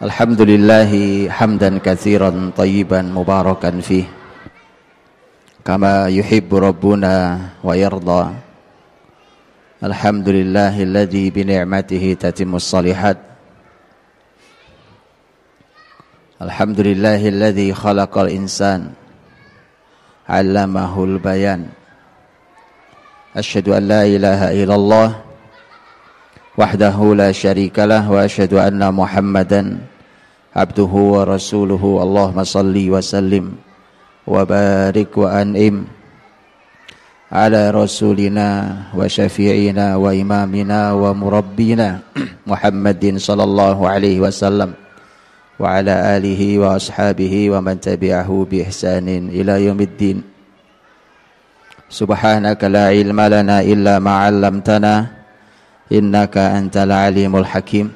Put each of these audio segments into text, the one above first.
الحمد لله حمدا كثيرا طيبا مباركا فيه. كما يحب ربنا ويرضى. الحمد لله الذي بنعمته تتم الصالحات. الحمد لله الذي خلق الإنسان. علمه البيان. أشهد أن لا إله إلا الله. وحده لا شريك له وأشهد أن محمدا عبده ورسوله. اللهم صل وسلم وبارك وأنئم على رسولنا وشفيعنا وإمامنا ومربينا محمد صلى الله عليه وسلم وعلى آله وأصحابه ومن تبعه بإحسان إلى يوم الدين. سبحانك لا علم لنا إلا ما علمتنا innaka antal alimul hakim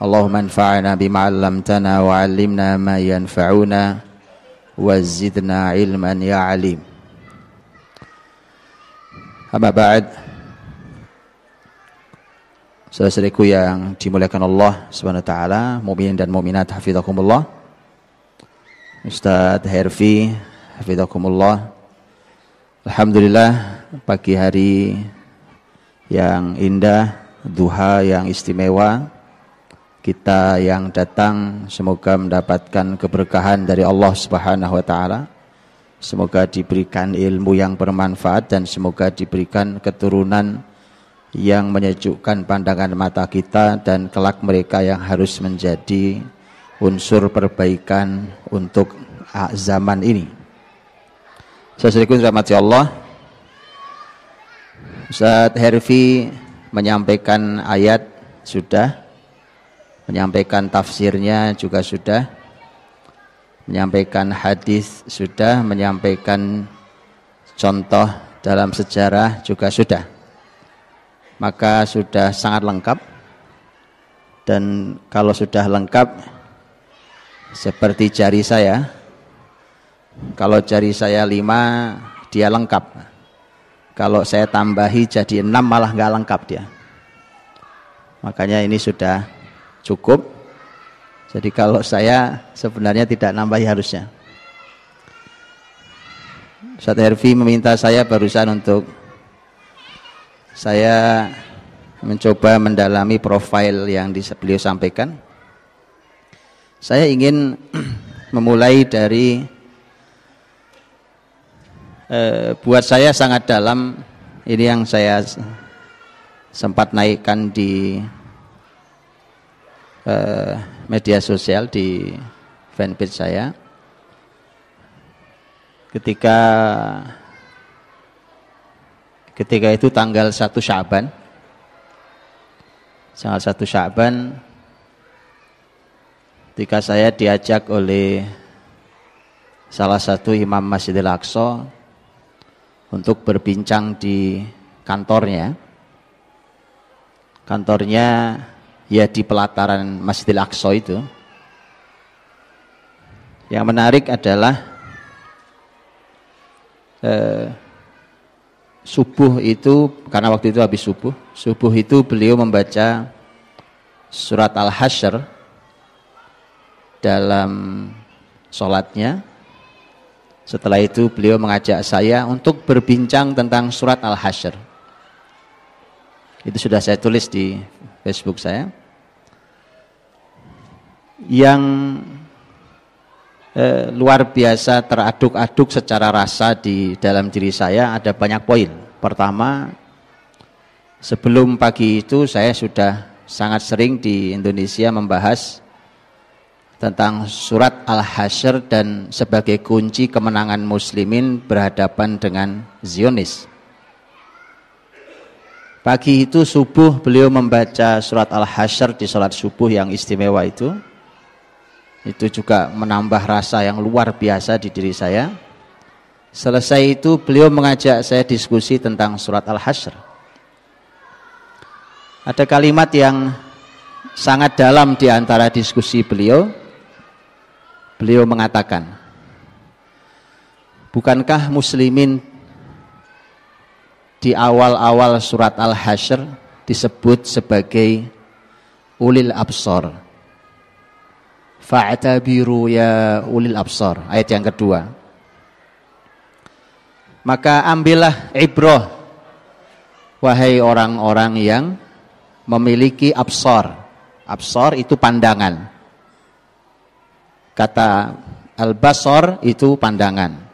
Allahumma anfa'na bima 'allamtana wa 'allimna ma yanfa'una wa ilman ya 'alim Amma ba'd Saudara-saudariku yang dimuliakan Allah Subhanahu wa taala, mukminin dan mukminat hafizakumullah. Ustaz Herfi hafizakumullah. Alhamdulillah pagi hari yang indah, duha yang istimewa. Kita yang datang semoga mendapatkan keberkahan dari Allah Subhanahu wa taala. Semoga diberikan ilmu yang bermanfaat dan semoga diberikan keturunan yang menyejukkan pandangan mata kita dan kelak mereka yang harus menjadi unsur perbaikan untuk zaman ini. Saudaraku rahmati Allah. Ustaz Herfi menyampaikan ayat sudah, menyampaikan tafsirnya juga sudah, menyampaikan hadis sudah, menyampaikan contoh dalam sejarah juga sudah. Maka sudah sangat lengkap. Dan kalau sudah lengkap seperti jari saya kalau jari saya lima dia lengkap kalau saya tambahi jadi enam malah nggak lengkap dia. Makanya ini sudah cukup. Jadi kalau saya sebenarnya tidak nambahi harusnya. Ustaz Hervi meminta saya barusan untuk saya mencoba mendalami profil yang beliau sampaikan. Saya ingin memulai dari eh, buat saya sangat dalam ini yang saya sempat naikkan di eh, media sosial di fanpage saya ketika Ketika itu tanggal 1 Syaban. Tanggal 1 Syaban ketika saya diajak oleh salah satu imam Masjidil Aqsa untuk berbincang di kantornya. Kantornya ya di pelataran Masjidil Aqsa itu. Yang menarik adalah eh, subuh itu karena waktu itu habis subuh, subuh itu beliau membaca surat Al-Hasyr dalam sholatnya. Setelah itu beliau mengajak saya untuk berbincang tentang surat Al-Hasyr. Itu sudah saya tulis di Facebook saya. Yang eh, luar biasa teraduk-aduk secara rasa di dalam diri saya ada banyak poin. Pertama, sebelum pagi itu saya sudah sangat sering di Indonesia membahas tentang surat Al-Hasyr dan sebagai kunci kemenangan muslimin berhadapan dengan Zionis. Pagi itu subuh beliau membaca surat Al-Hasyr di sholat subuh yang istimewa itu itu juga menambah rasa yang luar biasa di diri saya. Selesai itu beliau mengajak saya diskusi tentang surat Al-Hasyr. Ada kalimat yang sangat dalam di antara diskusi beliau. Beliau mengatakan, Bukankah muslimin di awal-awal surat Al-Hasyr disebut sebagai ulil absor Fa'tabiru ya ulil absar. Ayat yang kedua. Maka ambillah ibrah wahai orang-orang yang memiliki absar. Absar itu pandangan. Kata al-basar itu pandangan.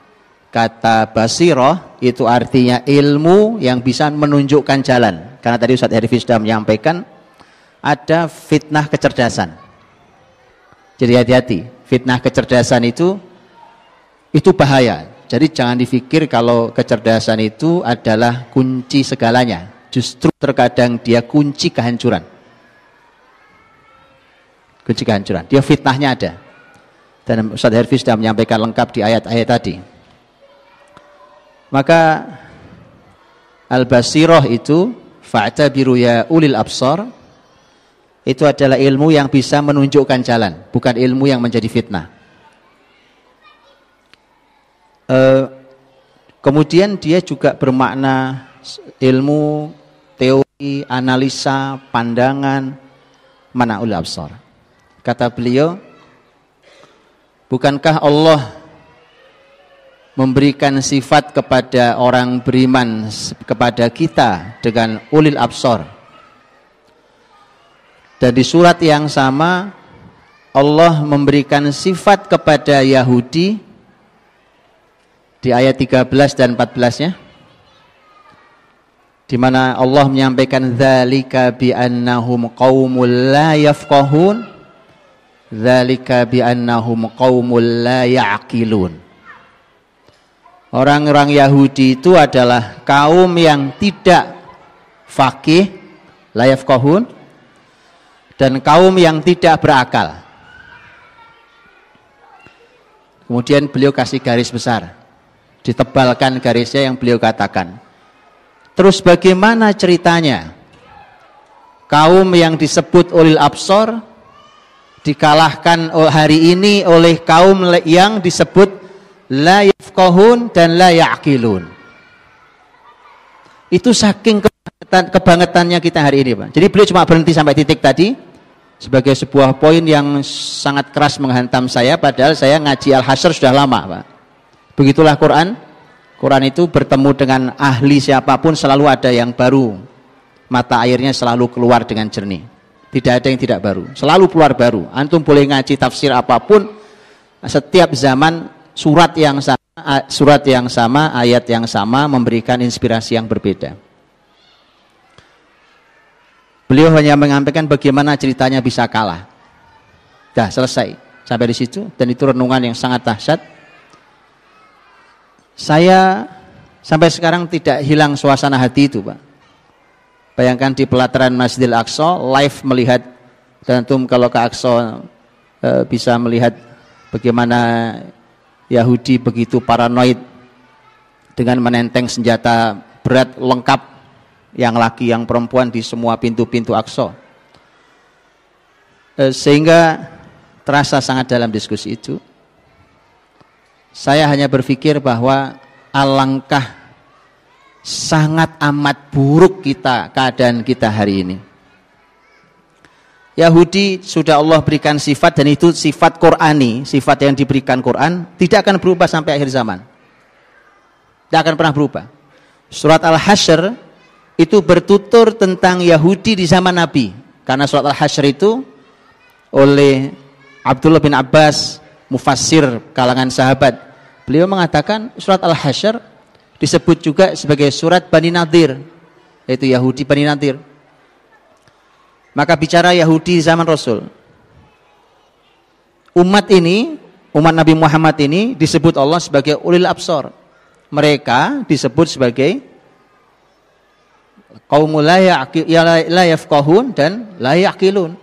Kata basiroh itu artinya ilmu yang bisa menunjukkan jalan. Karena tadi Ustaz Herifis sudah menyampaikan ada fitnah kecerdasan. Jadi hati-hati, fitnah kecerdasan itu itu bahaya. Jadi jangan dipikir kalau kecerdasan itu adalah kunci segalanya. Justru terkadang dia kunci kehancuran. Kunci kehancuran. Dia fitnahnya ada. Dan Ustaz Herfi sudah menyampaikan lengkap di ayat-ayat tadi. Maka Al-Basiroh itu Fa'tabiru ya ulil absar itu adalah ilmu yang bisa menunjukkan jalan, bukan ilmu yang menjadi fitnah. E, kemudian dia juga bermakna ilmu, teori, analisa, pandangan, mana ul absar. Kata beliau, bukankah Allah memberikan sifat kepada orang beriman kepada kita dengan ulil absar? Dan di surat yang sama Allah memberikan sifat kepada Yahudi di ayat 13 dan 14-nya di mana Allah menyampaikan zalika bi annahum qaumul la yafqahun zalika bi annahum qaumul la ya'qilun Orang-orang Yahudi itu adalah kaum yang tidak fakih, layaf kohun, dan kaum yang tidak berakal. Kemudian beliau kasih garis besar. Ditebalkan garisnya yang beliau katakan. Terus bagaimana ceritanya? Kaum yang disebut olil absor dikalahkan hari ini oleh kaum yang disebut la yafqahun dan la ya'qilun. Itu saking kebangetannya kita hari ini, Pak. Jadi beliau cuma berhenti sampai titik tadi sebagai sebuah poin yang sangat keras menghantam saya padahal saya ngaji Al-Hasyr sudah lama, Pak. Begitulah Quran. Quran itu bertemu dengan ahli siapa pun selalu ada yang baru. Mata airnya selalu keluar dengan jernih. Tidak ada yang tidak baru. Selalu keluar baru. Antum boleh ngaji tafsir apa pun. Setiap zaman surat yang sama, surat yang sama, ayat yang sama memberikan inspirasi yang berbeda. Beliau hanya menyampaikan bagaimana ceritanya bisa kalah. Dah selesai sampai di situ dan itu renungan yang sangat dahsyat. Saya sampai sekarang tidak hilang suasana hati itu, Pak. Bayangkan di pelataran Masjidil Aqsa live melihat dan antum kalau ke Aqsa e, bisa melihat bagaimana Yahudi begitu paranoid dengan menenteng senjata berat lengkap yang laki yang perempuan di semua pintu-pintu Aqsa. Eh, sehingga terasa sangat dalam diskusi itu. Saya hanya berpikir bahwa alangkah sangat amat buruk kita keadaan kita hari ini. Yahudi sudah Allah berikan sifat dan itu sifat Qurani, sifat yang diberikan Quran tidak akan berubah sampai akhir zaman. Tidak akan pernah berubah. Surat Al-Hasyr itu bertutur tentang Yahudi di zaman Nabi. Karena surat Al-Hasyr itu oleh Abdullah bin Abbas, mufassir kalangan sahabat. Beliau mengatakan surat Al-Hasyr disebut juga sebagai surat Bani Nadir, yaitu Yahudi Bani Nadir. Maka bicara Yahudi zaman Rasul. Umat ini, umat Nabi Muhammad ini disebut Allah sebagai ulil absor. Mereka disebut sebagai Kaum ya dan la yaqilun.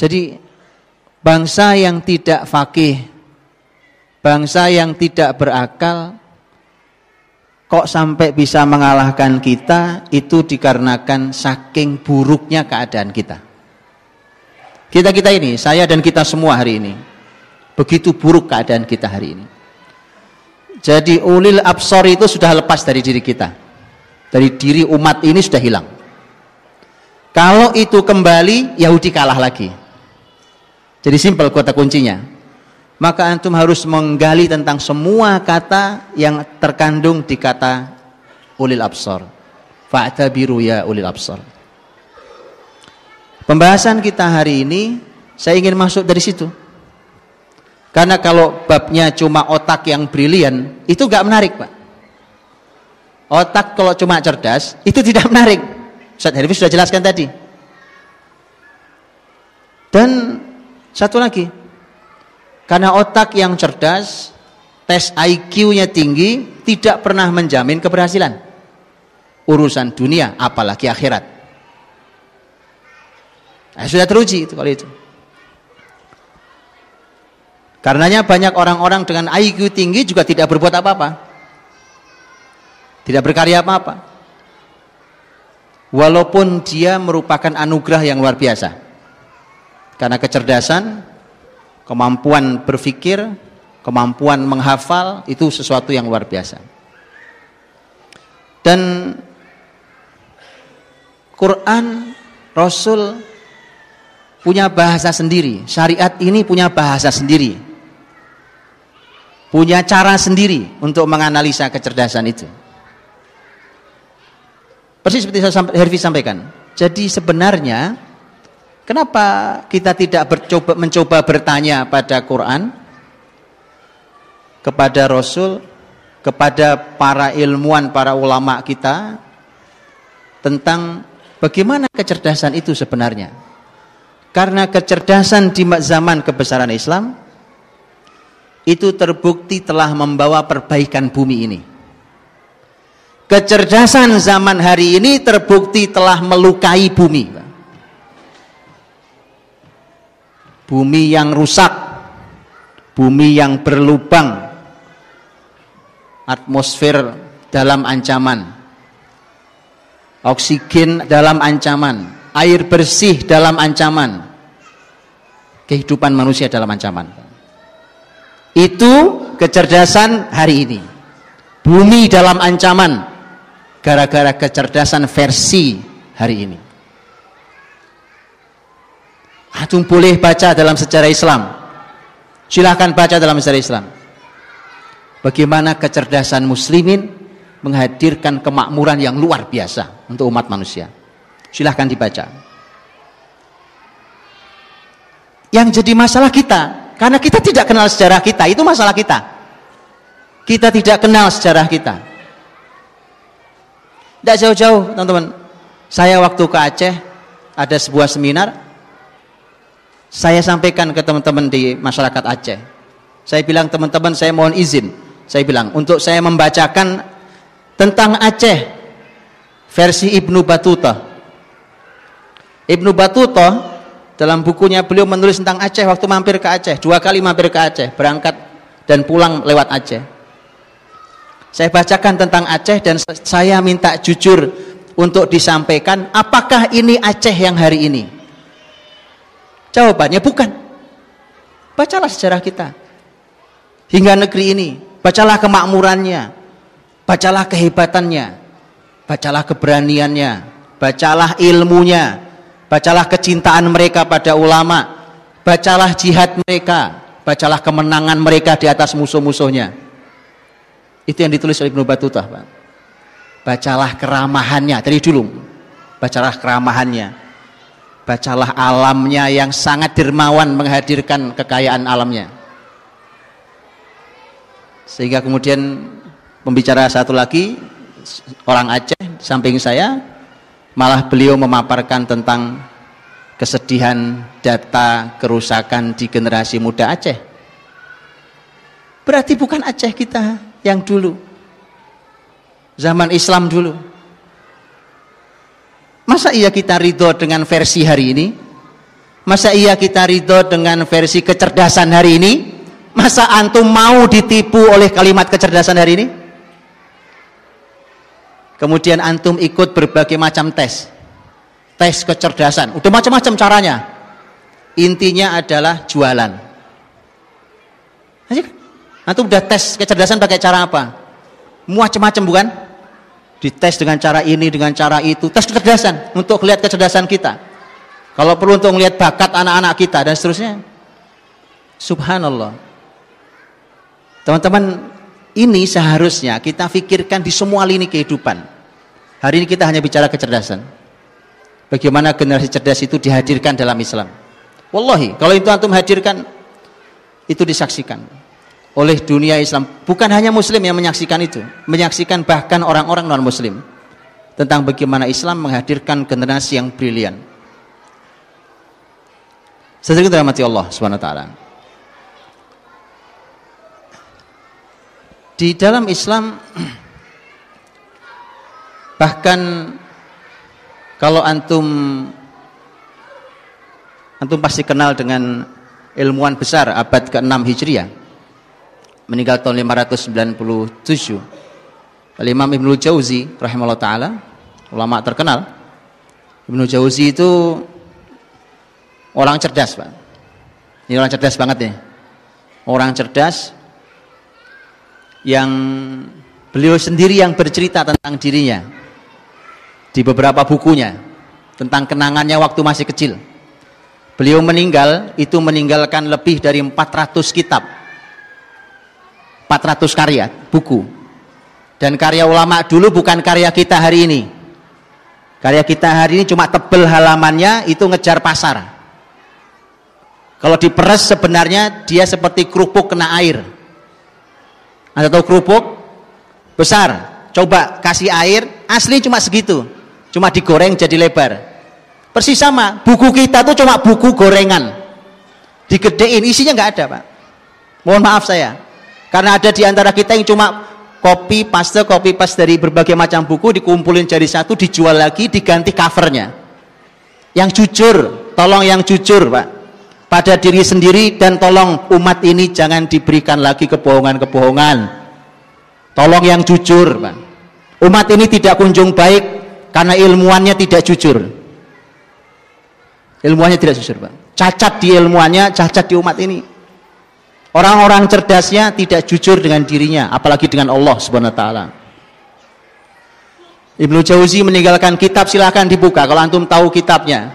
Jadi bangsa yang tidak fakih, bangsa yang tidak berakal kok sampai bisa mengalahkan kita itu dikarenakan saking buruknya keadaan kita. Kita-kita ini, saya dan kita semua hari ini begitu buruk keadaan kita hari ini. Jadi ulil absor itu sudah lepas dari diri kita. Dari diri umat ini sudah hilang. Kalau itu kembali, Yahudi kalah lagi. Jadi simpel kota kuncinya. Maka antum harus menggali tentang semua kata yang terkandung di kata ulil absar. Fa'tabiru ya ulil absar. Pembahasan kita hari ini saya ingin masuk dari situ. Karena kalau babnya cuma otak yang brilian, itu gak menarik, Pak. Otak kalau cuma cerdas, itu tidak menarik. Ustaz Herfi sudah jelaskan tadi. Dan satu lagi, karena otak yang cerdas, tes IQ-nya tinggi, tidak pernah menjamin keberhasilan. Urusan dunia, apalagi akhirat. Nah, sudah teruji itu kalau itu. Karenanya banyak orang-orang dengan IQ tinggi juga tidak berbuat apa-apa. Tidak berkarya apa-apa walaupun dia merupakan anugerah yang luar biasa karena kecerdasan kemampuan berpikir kemampuan menghafal itu sesuatu yang luar biasa. Dan Quran Rasul punya bahasa sendiri. Syariat ini punya bahasa sendiri. Punya cara sendiri untuk menganalisa kecerdasan itu. Persis seperti saya Hervi sampaikan. Jadi sebenarnya kenapa kita tidak bercoba, mencoba bertanya pada Quran, kepada Rasul, kepada para ilmuwan, para ulama kita tentang bagaimana kecerdasan itu sebenarnya. Karena kecerdasan di zaman kebesaran Islam itu terbukti telah membawa perbaikan bumi ini. Kecerdasan zaman hari ini terbukti telah melukai bumi. Bumi yang rusak, bumi yang berlubang, atmosfer dalam ancaman, oksigen dalam ancaman, air bersih dalam ancaman, kehidupan manusia dalam ancaman. Itu kecerdasan hari ini. Bumi dalam ancaman, gara-gara kecerdasan versi hari ini. Antum boleh baca dalam sejarah Islam. Silahkan baca dalam sejarah Islam. Bagaimana kecerdasan muslimin menghadirkan kemakmuran yang luar biasa untuk umat manusia. Silahkan dibaca. Yang jadi masalah kita, karena kita tidak kenal sejarah kita, itu masalah kita. Kita tidak kenal sejarah kita. Tidak jauh-jauh teman-teman. Saya waktu ke Aceh ada sebuah seminar. Saya sampaikan ke teman-teman di masyarakat Aceh. Saya bilang teman-teman saya mohon izin. Saya bilang untuk saya membacakan tentang Aceh versi Ibnu Batuta. Ibnu Batuta dalam bukunya beliau menulis tentang Aceh waktu mampir ke Aceh. Dua kali mampir ke Aceh. Berangkat dan pulang lewat Aceh saya bacakan tentang Aceh dan saya minta jujur untuk disampaikan apakah ini Aceh yang hari ini? Jawabannya bukan. Bacalah sejarah kita. Hingga negeri ini, bacalah kemakmurannya, bacalah kehebatannya, bacalah keberaniannya, bacalah ilmunya, bacalah kecintaan mereka pada ulama, bacalah jihad mereka, bacalah kemenangan mereka di atas musuh-musuhnya. Itu yang ditulis oleh Ibnu Battuta, Pak. Bacalah keramahannya dari dulu. Bacalah keramahannya. Bacalah alamnya yang sangat dermawan menghadirkan kekayaan alamnya. Sehingga kemudian pembicara satu lagi orang Aceh samping saya malah beliau memaparkan tentang kesedihan data kerusakan di generasi muda Aceh. Berarti bukan Aceh kita yang dulu. Zaman Islam dulu. Masa iya kita ridho dengan versi hari ini? Masa iya kita ridho dengan versi kecerdasan hari ini? Masa antum mau ditipu oleh kalimat kecerdasan hari ini? Kemudian antum ikut berbagai macam tes. Tes kecerdasan. Udah macam-macam caranya. Intinya adalah jualan. Antum udah tes kecerdasan pakai cara apa? Macam-macam bukan? Dites dengan cara ini, dengan cara itu. Tes kecerdasan untuk lihat kecerdasan kita. Kalau perlu untuk melihat bakat anak-anak kita dan seterusnya. Subhanallah. Teman-teman, ini seharusnya kita pikirkan di semua lini kehidupan. Hari ini kita hanya bicara kecerdasan. Bagaimana generasi cerdas itu dihadirkan dalam Islam. Wallahi, kalau itu antum hadirkan, itu disaksikan oleh dunia Islam. Bukan hanya Muslim yang menyaksikan itu, menyaksikan bahkan orang-orang non Muslim tentang bagaimana Islam menghadirkan generasi yang brilian. Sedikit rahmati Allah Subhanahu wa taala. Di dalam Islam bahkan kalau antum antum pasti kenal dengan ilmuwan besar abad ke-6 Hijriah. Meninggal tahun 597. Imam Ibnu Jauzi rahimahullah taala, ulama terkenal. Ibnu Jauzi itu orang cerdas, Pak. Ini orang cerdas banget ya. Orang cerdas yang beliau sendiri yang bercerita tentang dirinya di beberapa bukunya tentang kenangannya waktu masih kecil. Beliau meninggal itu meninggalkan lebih dari 400 kitab. 400 karya, buku. Dan karya ulama dulu bukan karya kita hari ini. Karya kita hari ini cuma tebel halamannya itu ngejar pasar. Kalau diperes sebenarnya dia seperti kerupuk kena air. Anda tahu kerupuk? Besar. Coba kasih air, asli cuma segitu cuma digoreng jadi lebar persis sama buku kita tuh cuma buku gorengan digedein isinya nggak ada pak mohon maaf saya karena ada di antara kita yang cuma copy paste copy paste dari berbagai macam buku dikumpulin jadi satu dijual lagi diganti covernya. Yang jujur tolong yang jujur pak. Pada diri sendiri dan tolong umat ini jangan diberikan lagi kebohongan-kebohongan. Tolong yang jujur pak. Umat ini tidak kunjung baik karena ilmuannya tidak jujur. Ilmuannya tidak jujur Pak. Cacat di ilmuannya cacat di umat ini orang-orang cerdasnya tidak jujur dengan dirinya apalagi dengan Allah subhanahu ta'ala Ibnu Jauzi meninggalkan kitab silahkan dibuka kalau antum tahu kitabnya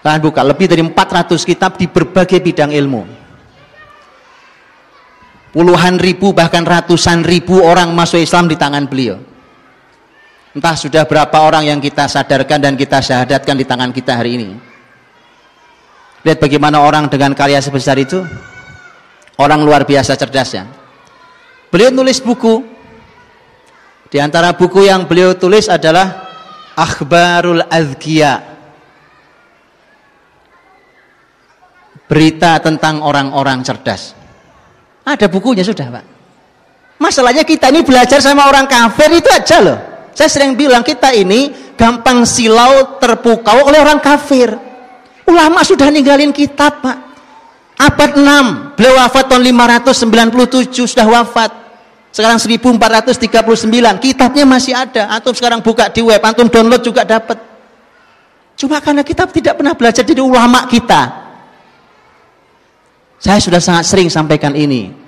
silahkan buka lebih dari 400 kitab di berbagai bidang ilmu puluhan ribu bahkan ratusan ribu orang masuk Islam di tangan beliau Entah sudah berapa orang yang kita sadarkan dan kita syahadatkan di tangan kita hari ini. Lihat bagaimana orang dengan karya sebesar itu. Orang luar biasa cerdasnya. Beliau nulis buku. Di antara buku yang beliau tulis adalah Akhbarul Azkiya. Berita tentang orang-orang cerdas. Ada bukunya sudah, Pak. Masalahnya kita ini belajar sama orang kafir itu aja loh. Saya sering bilang kita ini gampang silau terpukau oleh orang kafir. Ulama sudah ninggalin kitab, Pak. Abad 6, beliau wafat tahun 597 sudah wafat. Sekarang 1439, kitabnya masih ada. Antum sekarang buka di web, antum download juga dapat. Cuma karena kitab tidak pernah belajar dari ulama kita. Saya sudah sangat sering sampaikan ini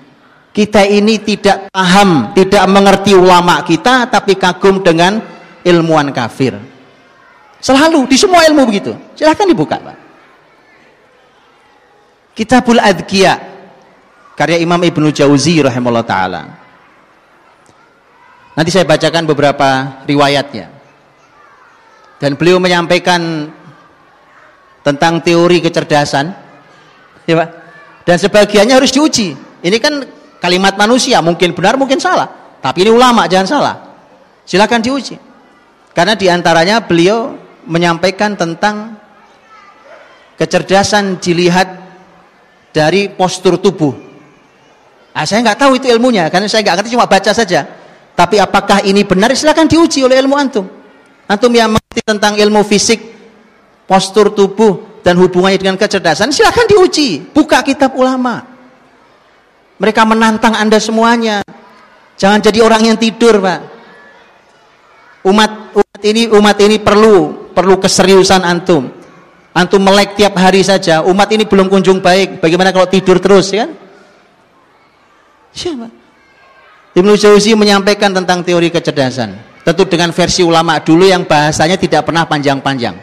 kita ini tidak paham, tidak mengerti ulama kita, tapi kagum dengan ilmuwan kafir. Selalu di semua ilmu begitu. Silahkan dibuka, Pak. Kitabul Adkiya karya Imam Ibnu Jauzi rahimahullah taala. Nanti saya bacakan beberapa riwayatnya. Dan beliau menyampaikan tentang teori kecerdasan, ya Pak. Dan sebagiannya harus diuji. Ini kan kalimat manusia mungkin benar mungkin salah tapi ini ulama jangan salah silakan diuji karena di antaranya beliau menyampaikan tentang kecerdasan dilihat dari postur tubuh nah, saya nggak tahu itu ilmunya karena saya nggak ngerti cuma baca saja tapi apakah ini benar silakan diuji oleh ilmu antum antum yang mengerti tentang ilmu fisik postur tubuh dan hubungannya dengan kecerdasan silakan diuji buka kitab ulama mereka menantang Anda semuanya. Jangan jadi orang yang tidur, Pak. Umat umat ini umat ini perlu perlu keseriusan antum. Antum melek tiap hari saja. Umat ini belum kunjung baik. Bagaimana kalau tidur terus, ya kan? Siapa? Ibnu Jauzi menyampaikan tentang teori kecerdasan. Tentu dengan versi ulama dulu yang bahasanya tidak pernah panjang-panjang.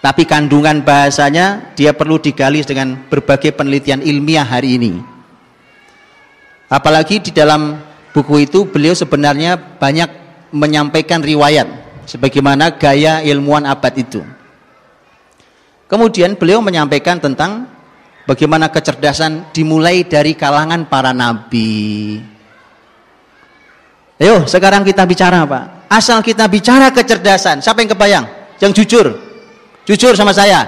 Tapi kandungan bahasanya dia perlu digali dengan berbagai penelitian ilmiah hari ini. Apalagi di dalam buku itu beliau sebenarnya banyak menyampaikan riwayat sebagaimana gaya ilmuwan abad itu. Kemudian beliau menyampaikan tentang bagaimana kecerdasan dimulai dari kalangan para nabi. Ayo sekarang kita bicara Pak. Asal kita bicara kecerdasan, siapa yang kebayang? Yang jujur. Jujur sama saya.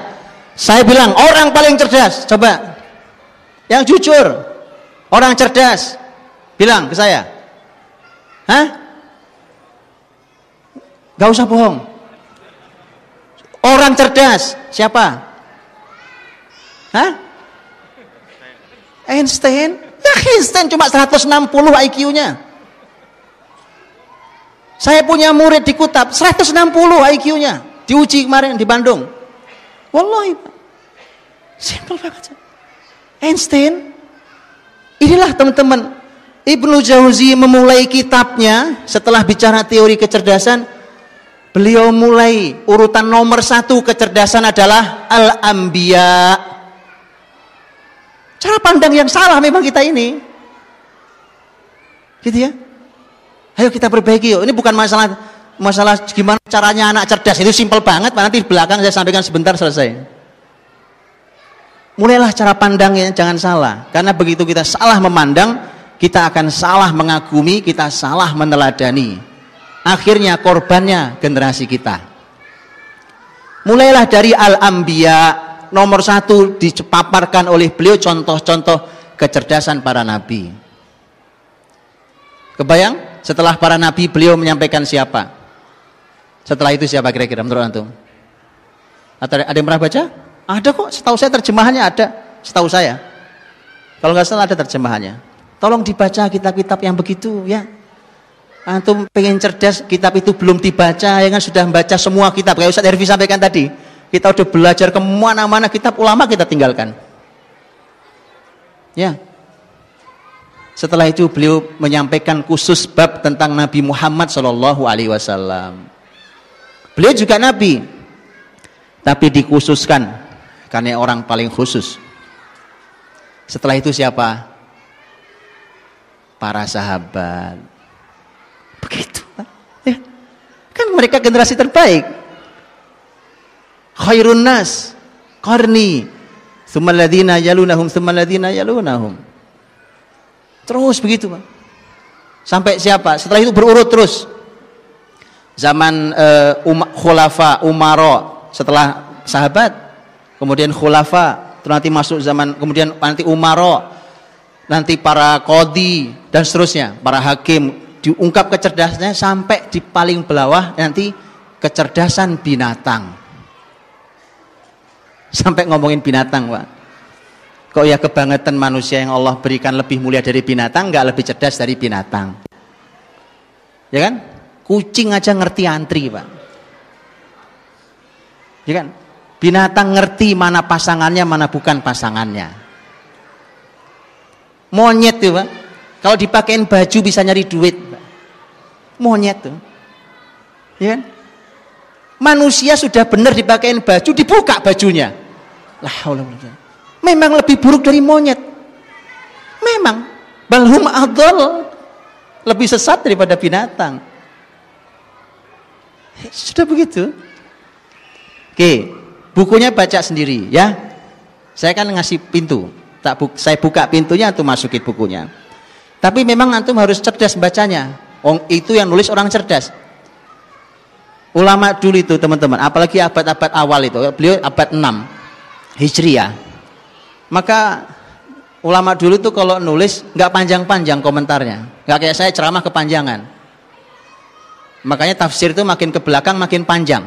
Saya bilang orang paling cerdas. Coba. Yang jujur. Orang cerdas. Bilang ke saya. Hah? Gak usah bohong. Orang cerdas. Siapa? Hah? Einstein? Ya Einstein cuma 160 IQ-nya. Saya punya murid di Kutab 160 IQ-nya. Diuji kemarin di Bandung. Wallahi. Simple banget. Einstein. Inilah teman-teman. Ibnu Jauzi memulai kitabnya setelah bicara teori kecerdasan. Beliau mulai urutan nomor satu kecerdasan adalah Al-Ambiya. Cara pandang yang salah memang kita ini. Gitu ya. Ayo kita perbaiki yuk. Ini bukan masalah masalah gimana caranya anak cerdas. Itu simpel banget. Nanti di belakang saya sampaikan sebentar selesai. Mulailah cara pandangnya jangan salah. Karena begitu kita salah memandang, kita akan salah mengagumi, kita salah meneladani. Akhirnya korbannya generasi kita. Mulailah dari Al-Anbiya nomor satu dipaparkan oleh beliau contoh-contoh kecerdasan para nabi. Kebayang? setelah para nabi beliau menyampaikan siapa? Setelah itu siapa kira-kira menurut antum? Ada yang pernah baca? Ada kok, setahu saya terjemahannya ada, setahu saya. Kalau nggak salah ada terjemahannya. Tolong dibaca kitab-kitab yang begitu ya. Antum pengen cerdas, kitab itu belum dibaca, ya kan sudah membaca semua kitab. Kayak Ustaz Herfi sampaikan tadi, kita udah belajar ke mana-mana kitab ulama kita tinggalkan. Ya, setelah itu beliau menyampaikan khusus bab tentang Nabi Muhammad Shallallahu Alaihi Wasallam. Beliau juga Nabi, tapi dikhususkan karena orang paling khusus. Setelah itu siapa? Para sahabat. Begitu. Ya. Kan mereka generasi terbaik. Khairun nas, qarni, thumma yalunahum, thumma yalunahum. Terus begitu, Pak. Sampai siapa? Setelah itu berurut terus. Zaman uh, um, khulafa, umaro, setelah sahabat, kemudian khulafa, nanti masuk zaman kemudian nanti umaro, nanti para kodi dan seterusnya, para hakim diungkap kecerdasannya sampai di paling bawah nanti kecerdasan binatang. Sampai ngomongin binatang, Pak. Kok ya kebangetan manusia yang Allah berikan lebih mulia dari binatang, nggak lebih cerdas dari binatang. Ya kan? Kucing aja ngerti antri, Pak. Ya kan? Binatang ngerti mana pasangannya, mana bukan pasangannya. Monyet tuh, Pak. Kalau dipakein baju bisa nyari duit. Monyet tuh. Ya kan? Manusia sudah benar dipakein baju, dibuka bajunya. Lah, memang lebih buruk dari monyet. Memang balhum adol lebih sesat daripada binatang. Sudah begitu. Oke, bukunya baca sendiri ya. Saya kan ngasih pintu, tak bu saya buka pintunya atau masukin bukunya. Tapi memang antum harus cerdas bacanya. Oh, itu yang nulis orang cerdas. Ulama dulu itu teman-teman, apalagi abad-abad awal itu, beliau abad 6 Hijriah maka ulama dulu tuh kalau nulis nggak panjang-panjang komentarnya, nggak kayak saya ceramah kepanjangan. Makanya tafsir itu makin ke belakang makin panjang.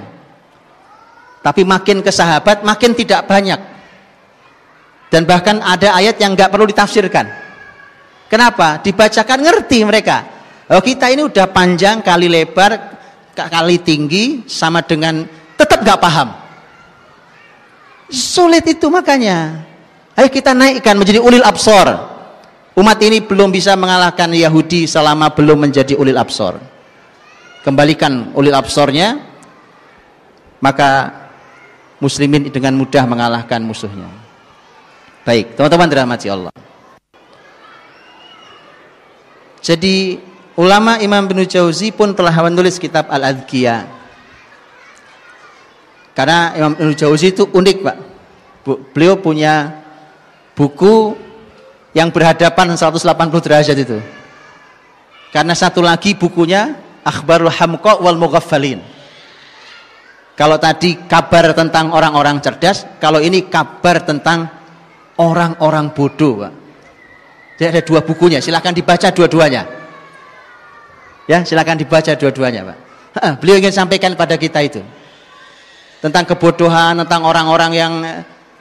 Tapi makin ke sahabat makin tidak banyak. Dan bahkan ada ayat yang nggak perlu ditafsirkan. Kenapa? Dibacakan ngerti mereka. Oh kita ini udah panjang kali lebar kali tinggi sama dengan tetap nggak paham. Sulit itu makanya. Ayo kita naikkan menjadi ulil absor. Umat ini belum bisa mengalahkan Yahudi selama belum menjadi ulil absor. kembalikan ulil absornya maka muslimin dengan mudah mengalahkan musuhnya baik teman-teman dirahmati Allah jadi ulama Imam Ibnu Jauzi pun telah menulis kitab Al-Adhkiya karena Imam Ibnu Jauzi itu unik Pak beliau punya buku yang berhadapan 180 derajat itu karena satu lagi bukunya Akhbarul Hamqa wal Mughaffalin. Kalau tadi kabar tentang orang-orang cerdas, kalau ini kabar tentang orang-orang bodoh, Pak. Jadi ada dua bukunya, silahkan dibaca dua-duanya. Ya, silahkan dibaca dua-duanya, Pak. beliau ingin sampaikan pada kita itu tentang kebodohan, tentang orang-orang yang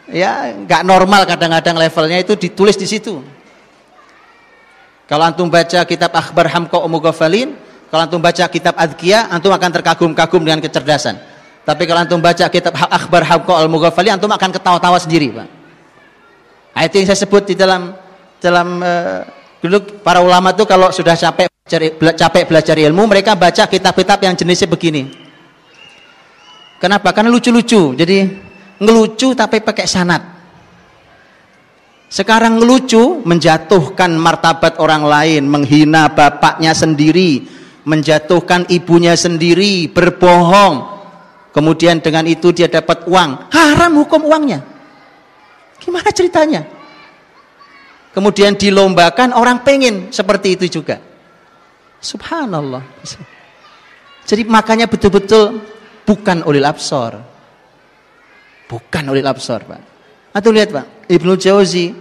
ya nggak normal kadang-kadang levelnya itu ditulis di situ. Kalau antum baca kitab Akhbar Hamqa Umugafalin, kalau antum baca kitab Adkiya, antum akan terkagum-kagum dengan kecerdasan. Tapi kalau antum baca kitab Akhbar Habqa Al-Mughafali, antum akan ketawa-tawa sendiri, Pak. Nah, itu yang saya sebut di dalam dalam uh, dulu para ulama itu kalau sudah capek capek belajar ilmu, mereka baca kitab-kitab yang jenisnya begini. Kenapa? Karena lucu-lucu. Jadi ngelucu tapi pakai sanat. Sekarang ngelucu menjatuhkan martabat orang lain, menghina bapaknya sendiri, menjatuhkan ibunya sendiri, berbohong. Kemudian dengan itu dia dapat uang. Haram hukum uangnya. Gimana ceritanya? Kemudian dilombakan orang pengen seperti itu juga. Subhanallah. Jadi makanya betul-betul bukan ulil absor. Bukan ulil absor, Pak. Atau lihat, Pak, Ibnu Jauzi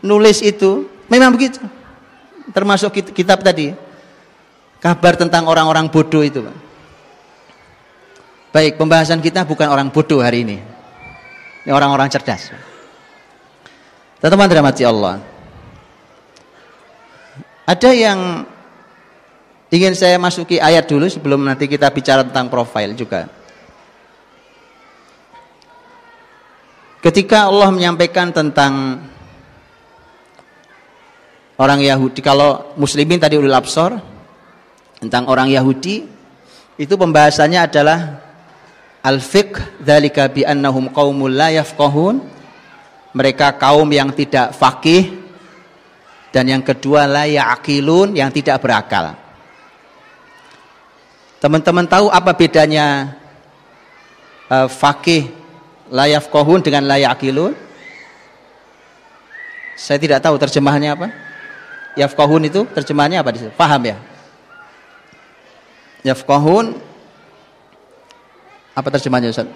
nulis itu memang begitu. Termasuk kitab tadi kabar tentang orang-orang bodoh itu Pak. Baik, pembahasan kita bukan orang bodoh hari ini. Ini orang-orang cerdas. Teman-teman Allah. Ada yang ingin saya masuki ayat dulu sebelum nanti kita bicara tentang profil juga. Ketika Allah menyampaikan tentang orang Yahudi, kalau muslimin tadi ulil absor, tentang orang Yahudi itu pembahasannya adalah al-fiqh dzalika bi annahum qaumul la yafqahun mereka kaum yang tidak fakih dan yang kedua la yaqilun yang tidak berakal teman-teman tahu apa bedanya uh, fakih la yafqahun dengan la yaqilun saya tidak tahu terjemahannya apa yafqahun itu terjemahannya apa di paham ya yafqahun apa terjemahnya Ustaz?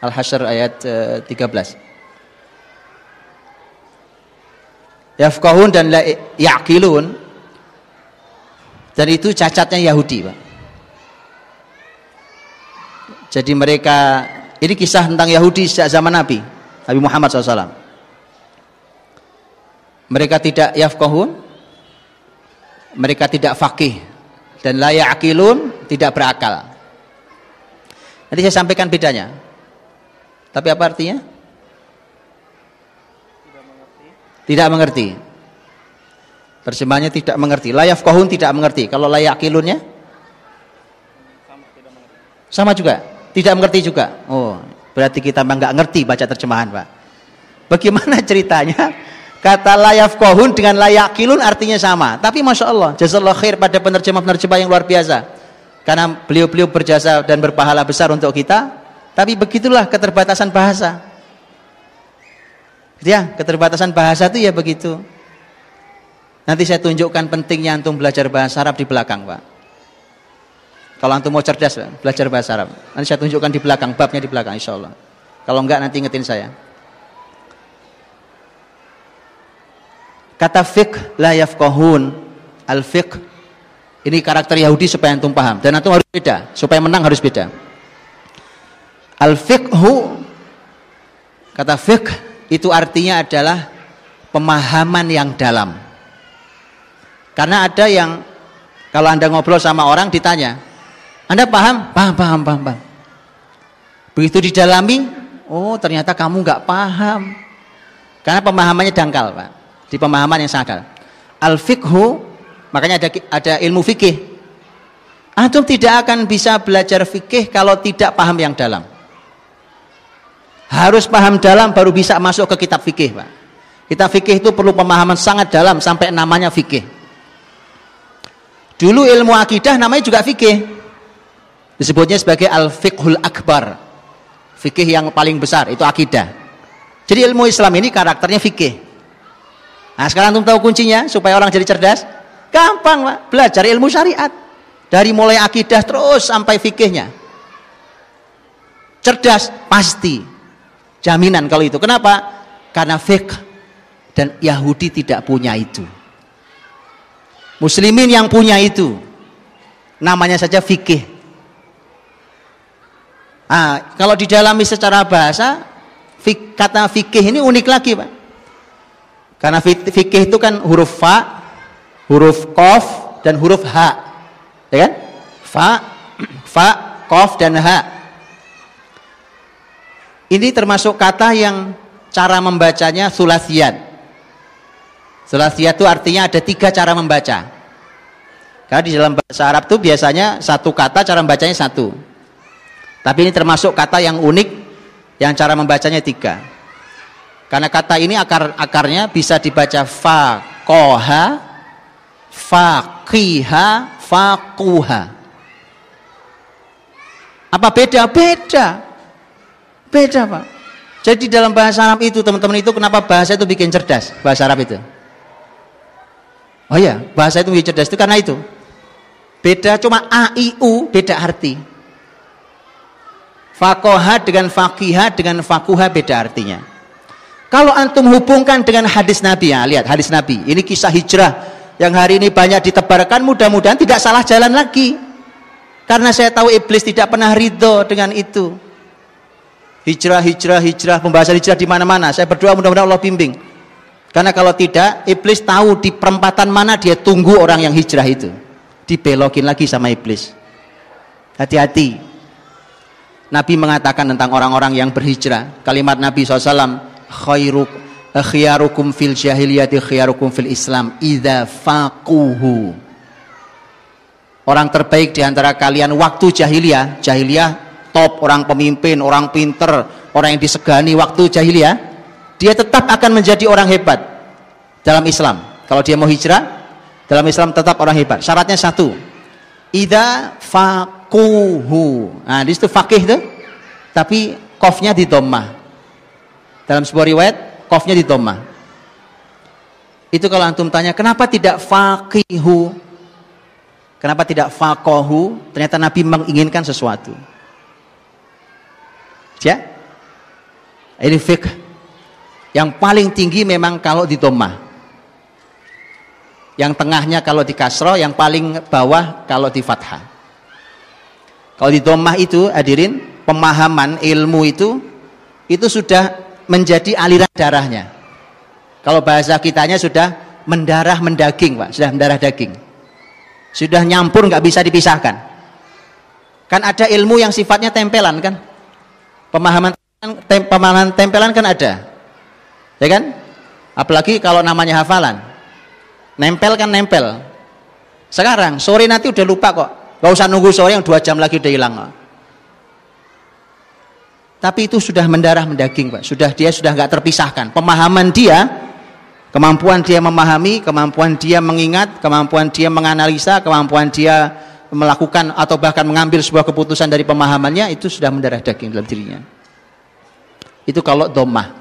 Al-Hasyr ayat uh, 13. Yafqahun dan yaqilun dan itu cacatnya Yahudi, Pak. Jadi mereka ini kisah tentang Yahudi sejak zaman Nabi, Nabi Muhammad SAW. Mereka tidak yafqahun, mereka tidak fakih dan layak akilun tidak berakal. Nanti saya sampaikan bedanya. Tapi apa artinya? Tidak mengerti. Tidak mengerti. Terjemahnya tidak mengerti. Layaf kohun tidak mengerti. Kalau layak akilunnya? Sama, Sama juga. Tidak mengerti juga. Oh, berarti kita nggak ngerti baca terjemahan, Pak. Bagaimana ceritanya? Kata layaf kohun dengan layak kilun artinya sama. Tapi Masya Allah, jazallah khair pada penerjemah-penerjemah yang luar biasa. Karena beliau-beliau berjasa dan berpahala besar untuk kita. Tapi begitulah keterbatasan bahasa. Ya, keterbatasan bahasa itu ya begitu. Nanti saya tunjukkan pentingnya antum belajar bahasa Arab di belakang, Pak. Kalau antum mau cerdas, belajar bahasa Arab. Nanti saya tunjukkan di belakang, babnya di belakang, insya Allah. Kalau enggak, nanti ingetin saya. Kata fiqh la yafqahun. Al fiqh ini karakter Yahudi supaya antum paham dan antum harus beda, supaya menang harus beda. Al fiqhu kata fiqh itu artinya adalah pemahaman yang dalam. Karena ada yang kalau Anda ngobrol sama orang ditanya, "Anda paham?" "Paham, paham, paham, paham." Begitu didalami, "Oh, ternyata kamu nggak paham." Karena pemahamannya dangkal, Pak di pemahaman yang sadar. Al fiqhu makanya ada ada ilmu fikih Antum tidak akan bisa belajar fikih kalau tidak paham yang dalam. Harus paham dalam baru bisa masuk ke kitab fikih, Pak. Kitab fikih itu perlu pemahaman sangat dalam sampai namanya fikih. Dulu ilmu akidah namanya juga fikih. Disebutnya sebagai al-fiqhul akbar. Fikih yang paling besar itu akidah. Jadi ilmu Islam ini karakternya fikih. Nah sekarang antum tahu kuncinya supaya orang jadi cerdas? Gampang Pak, belajar ilmu syariat. Dari mulai akidah terus sampai fikihnya. Cerdas pasti. Jaminan kalau itu. Kenapa? Karena fikih dan Yahudi tidak punya itu. Muslimin yang punya itu. Namanya saja fikih. Ah, kalau didalami secara bahasa, fik, kata fikih ini unik lagi, Pak. Karena fikih itu kan huruf fa, huruf kof, dan huruf ha. Ya kan? Fa, fa, kof, dan ha. Ini termasuk kata yang cara membacanya sulasiat. Sulasiyah itu artinya ada tiga cara membaca. Karena di dalam bahasa Arab itu biasanya satu kata cara membacanya satu. Tapi ini termasuk kata yang unik yang cara membacanya tiga. Karena kata ini akar akarnya bisa dibaca fa koha, fa kiha, fa kuha. Apa beda? Beda. Beda Pak. Jadi dalam bahasa Arab itu teman-teman itu kenapa bahasa itu bikin cerdas bahasa Arab itu? Oh iya, bahasa itu cerdas itu karena itu. Beda cuma a i u beda arti. Fakoha dengan fakiha dengan fakuha beda artinya. Kalau antum hubungkan dengan hadis Nabi ya, lihat hadis Nabi. Ini kisah hijrah yang hari ini banyak ditebarkan mudah-mudahan tidak salah jalan lagi. Karena saya tahu iblis tidak pernah ridho dengan itu. Hijrah, hijrah, hijrah, pembahasan hijrah di mana-mana. Saya berdoa mudah-mudahan Allah bimbing. Karena kalau tidak, iblis tahu di perempatan mana dia tunggu orang yang hijrah itu. Dibelokin lagi sama iblis. Hati-hati. Nabi mengatakan tentang orang-orang yang berhijrah. Kalimat Nabi SAW, khairuk khiyarukum fil jahiliyati khiyarukum fil Islam idza faquhu. Orang terbaik di antara kalian waktu jahiliyah, jahiliyah top orang pemimpin, orang pinter, orang yang disegani waktu jahiliyah dia tetap akan menjadi orang hebat dalam Islam. Kalau dia mau hijrah, dalam Islam tetap orang hebat. Syaratnya satu. Ida fakuhu. Nah, di situ fakih itu. Tapi kofnya di domah. Dalam sebuah riwayat, kofnya di domah. Itu kalau antum tanya, kenapa tidak fakihu? Kenapa tidak fakohu? Ternyata Nabi menginginkan sesuatu. Ya? Ini fikih yang paling tinggi memang kalau di domah. Yang tengahnya kalau di kasro, yang paling bawah kalau di fathah. Kalau di domah itu, hadirin, pemahaman ilmu itu, itu sudah menjadi aliran darahnya. Kalau bahasa kitanya sudah mendarah mendaging, Pak, sudah mendarah daging. Sudah nyampur nggak bisa dipisahkan. Kan ada ilmu yang sifatnya tempelan kan? Pemahaman tem, pemahaman tempelan kan ada ya kan? Apalagi kalau namanya hafalan. Nempel kan nempel. Sekarang sore nanti udah lupa kok. Gak usah nunggu sore yang dua jam lagi udah hilang. Tapi itu sudah mendarah mendaging pak. Sudah dia sudah nggak terpisahkan. Pemahaman dia kemampuan dia memahami kemampuan dia mengingat kemampuan dia menganalisa kemampuan dia melakukan atau bahkan mengambil sebuah keputusan dari pemahamannya itu sudah mendarah daging dalam dirinya. Itu kalau domah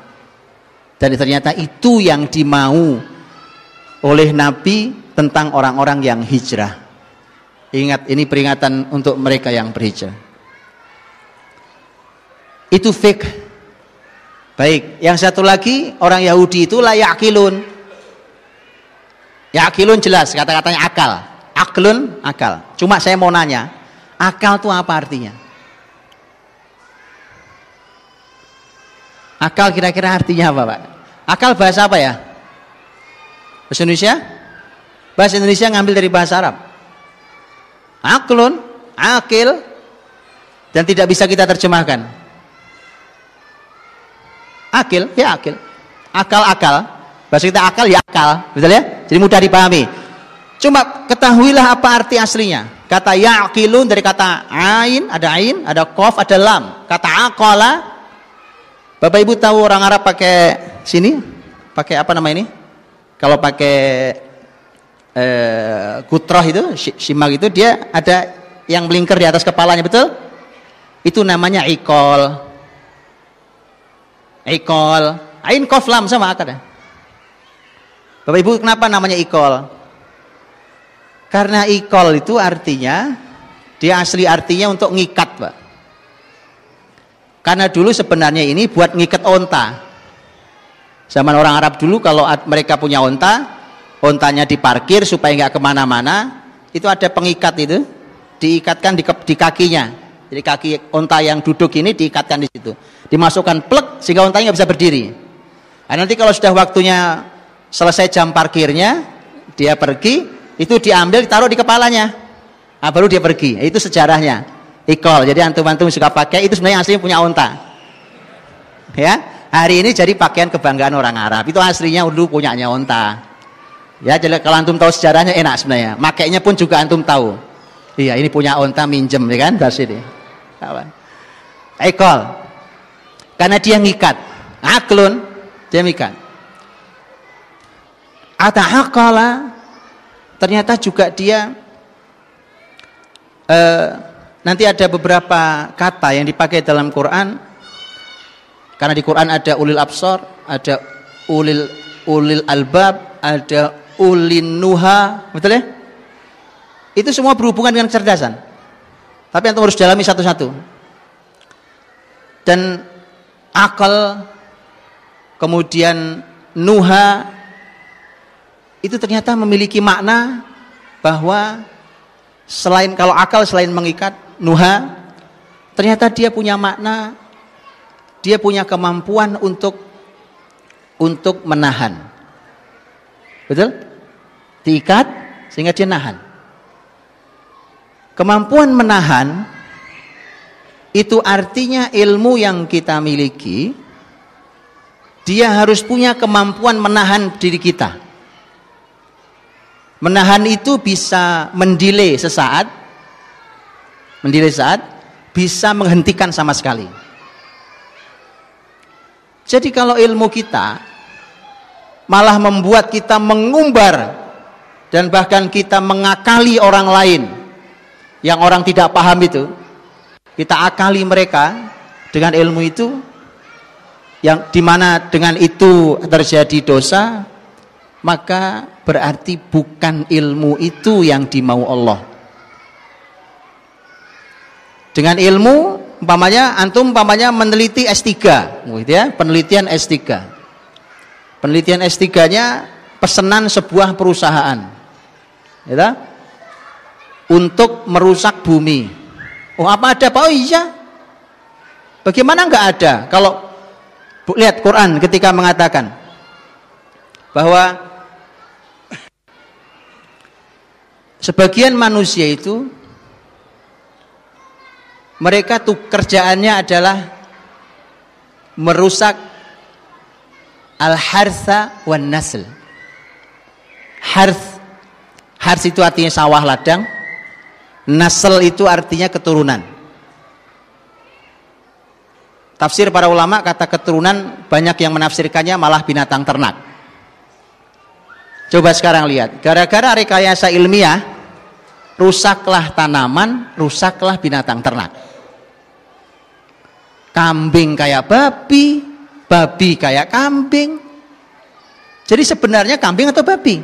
dan ternyata itu yang dimau oleh Nabi tentang orang-orang yang hijrah. Ingat ini peringatan untuk mereka yang berhijrah. Itu fake. Baik, yang satu lagi orang Yahudi itu layak yakilun. Yakilun jelas kata-katanya akal. Aklun akal. Cuma saya mau nanya, akal itu apa artinya? Akal kira-kira artinya apa Pak? Akal bahasa apa ya? Bahasa Indonesia? Bahasa Indonesia ngambil dari bahasa Arab. Aklun, akil, dan tidak bisa kita terjemahkan. Akil, ya akil. Akal-akal. Bahasa kita akal, ya akal. Betul ya? Jadi mudah dipahami. Cuma ketahuilah apa arti aslinya. Kata ya'qilun dari kata ain, ada ain, ada qaf, ada lam. Kata aqala Bapak Ibu tahu orang Arab pakai sini? Pakai apa nama ini? Kalau pakai eh, kutroh itu, simak itu dia ada yang melingkar di atas kepalanya, betul? Itu namanya ikol. Ikol. Ain qaf lam sama akad. Bapak Ibu kenapa namanya ikol? Karena ikol itu artinya dia asli artinya untuk ngikat, Pak. Karena dulu sebenarnya ini buat ngikat onta. Zaman orang Arab dulu kalau mereka punya onta, ontanya diparkir supaya nggak ke mana-mana, itu ada pengikat itu, diikatkan di, di kakinya. Jadi kaki onta yang duduk ini diikatkan di situ. Dimasukkan plek sehingga ontanya nggak bisa berdiri. Nah, nanti kalau sudah waktunya selesai jam parkirnya, dia pergi, itu diambil ditaruh di kepalanya nah, baru dia pergi itu sejarahnya ikol jadi antum-antum suka pakai itu sebenarnya aslinya punya onta ya? Hari ini jadi pakaian kebanggaan orang Arab. Itu aslinya dulu punyanya onta ya jadi kalau antum tahu sejarahnya enak sebenarnya. Makainya pun juga antum tahu. Iya ini punya onta minjem ya kan? Dari sini ikol karena dia ngikat. Aklun dia ngikat. Atahakala ternyata juga dia eh, nanti ada beberapa kata yang dipakai dalam Quran. Karena di Quran ada ulil absor ada ulil ulil albab ada ulin nuha betul ya? Itu semua berhubungan dengan kecerdasan. Tapi yang harus dalami satu-satu. Dan akal kemudian nuha itu ternyata memiliki makna bahwa selain kalau akal selain mengikat nuha ternyata dia punya makna dia punya kemampuan untuk untuk menahan. Betul? Diikat sehingga dia nahan. Kemampuan menahan itu artinya ilmu yang kita miliki dia harus punya kemampuan menahan diri kita Menahan itu bisa mendile sesaat, mendile saat, bisa menghentikan sama sekali. Jadi kalau ilmu kita malah membuat kita mengumbar dan bahkan kita mengakali orang lain yang orang tidak paham itu, kita akali mereka dengan ilmu itu yang di mana dengan itu terjadi dosa, maka berarti bukan ilmu itu yang dimau Allah. Dengan ilmu umpamanya antum umpamanya meneliti S3, gitu ya, penelitian S3. Penelitian S3-nya pesanan sebuah perusahaan. Ya, untuk merusak bumi. Oh, apa ada Pak? Oh iya. Bagaimana enggak ada? Kalau lihat Quran ketika mengatakan bahwa Sebagian manusia itu mereka tuh kerjaannya adalah merusak al-hartha wan nasl. Harth harth itu artinya sawah ladang, nasl itu artinya keturunan. Tafsir para ulama kata keturunan banyak yang menafsirkannya malah binatang ternak. Coba sekarang lihat, gara-gara rekayasa ilmiah, rusaklah tanaman, rusaklah binatang ternak. Kambing kayak babi, babi kayak kambing. Jadi sebenarnya kambing atau babi?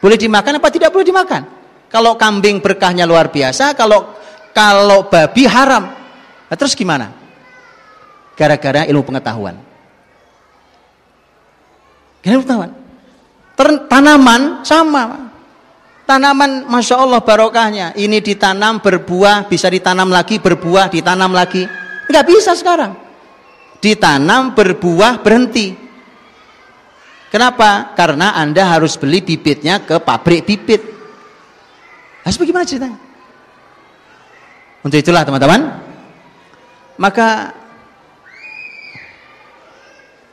Boleh dimakan apa tidak boleh dimakan? Kalau kambing berkahnya luar biasa, kalau kalau babi haram. Nah, terus gimana? Gara-gara ilmu pengetahuan. Ilmu pengetahuan tanaman sama tanaman masya Allah barokahnya. Ini ditanam berbuah bisa ditanam lagi berbuah ditanam lagi. Nggak bisa sekarang. Ditanam berbuah berhenti. Kenapa? Karena anda harus beli bibitnya ke pabrik bibit. Harus bagaimana ceritanya? Untuk itulah teman-teman. Maka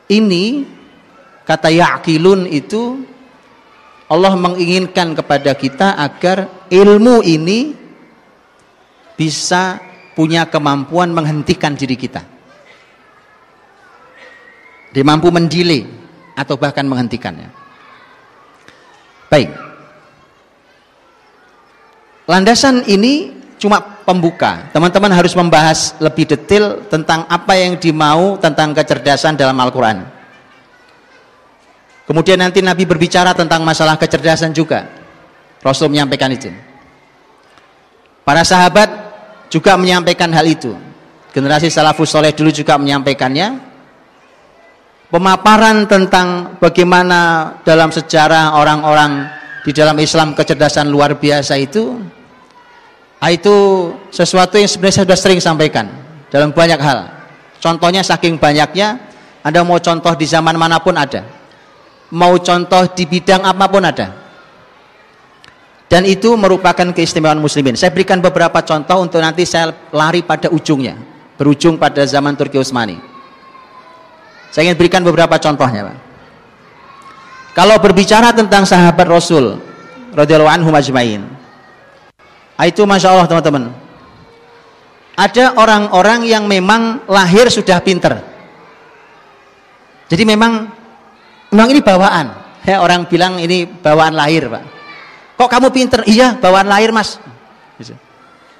ini kata ya'kilun itu Allah menginginkan kepada kita agar ilmu ini bisa punya kemampuan menghentikan diri kita. Dia mampu mendile atau bahkan menghentikannya. Baik. Landasan ini cuma pembuka. Teman-teman harus membahas lebih detail tentang apa yang dimau tentang kecerdasan dalam Al-Quran. Kemudian nanti Nabi berbicara tentang masalah kecerdasan juga. Rasul menyampaikan itu. Para sahabat juga menyampaikan hal itu. Generasi salafus soleh dulu juga menyampaikannya pemaparan tentang bagaimana dalam sejarah orang-orang di dalam Islam kecerdasan luar biasa itu itu sesuatu yang sebenarnya saya sudah sering sampaikan dalam banyak hal contohnya saking banyaknya Anda mau contoh di zaman mana pun ada mau contoh di bidang apa pun ada dan itu merupakan keistimewaan muslimin saya berikan beberapa contoh untuk nanti saya lari pada ujungnya berujung pada zaman Turki Utsmani saya ingin berikan beberapa contohnya, Pak. Kalau berbicara tentang sahabat Rasul radhiyallahu anhu majmain. Itu Masya Allah teman-teman. Ada orang-orang yang memang lahir sudah pinter. Jadi memang memang ini bawaan. Ya, orang bilang ini bawaan lahir, Pak. Kok kamu pinter? Iya, bawaan lahir, Mas.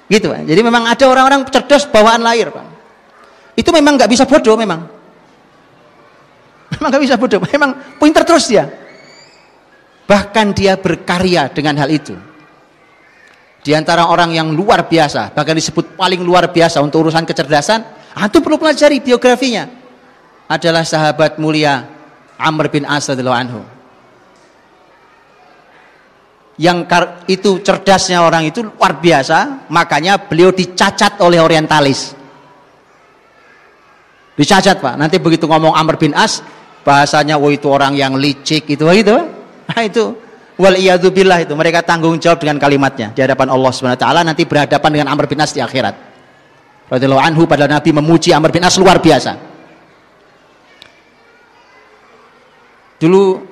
Gitu, Pak. Jadi memang ada orang-orang cerdas bawaan lahir, Pak. Itu memang nggak bisa bodoh memang. Memang gak bisa bodoh, memang pinter terus dia. Bahkan dia berkarya dengan hal itu. Di antara orang yang luar biasa, bahkan disebut paling luar biasa untuk urusan kecerdasan, antum perlu pelajari biografinya. Adalah sahabat mulia Amr bin As anhu. Yang itu cerdasnya orang itu luar biasa, makanya beliau dicacat oleh orientalis. Dicacat Pak, nanti begitu ngomong Amr bin As, bahasanya oh itu orang yang licik itu itu. Nah itu. Wal billah itu. Mereka tanggung jawab dengan kalimatnya di hadapan Allah Subhanahu taala nanti berhadapan dengan Amr bin As di akhirat. Radhiyallahu anhu pada Nabi memuji Amr bin As luar biasa dulu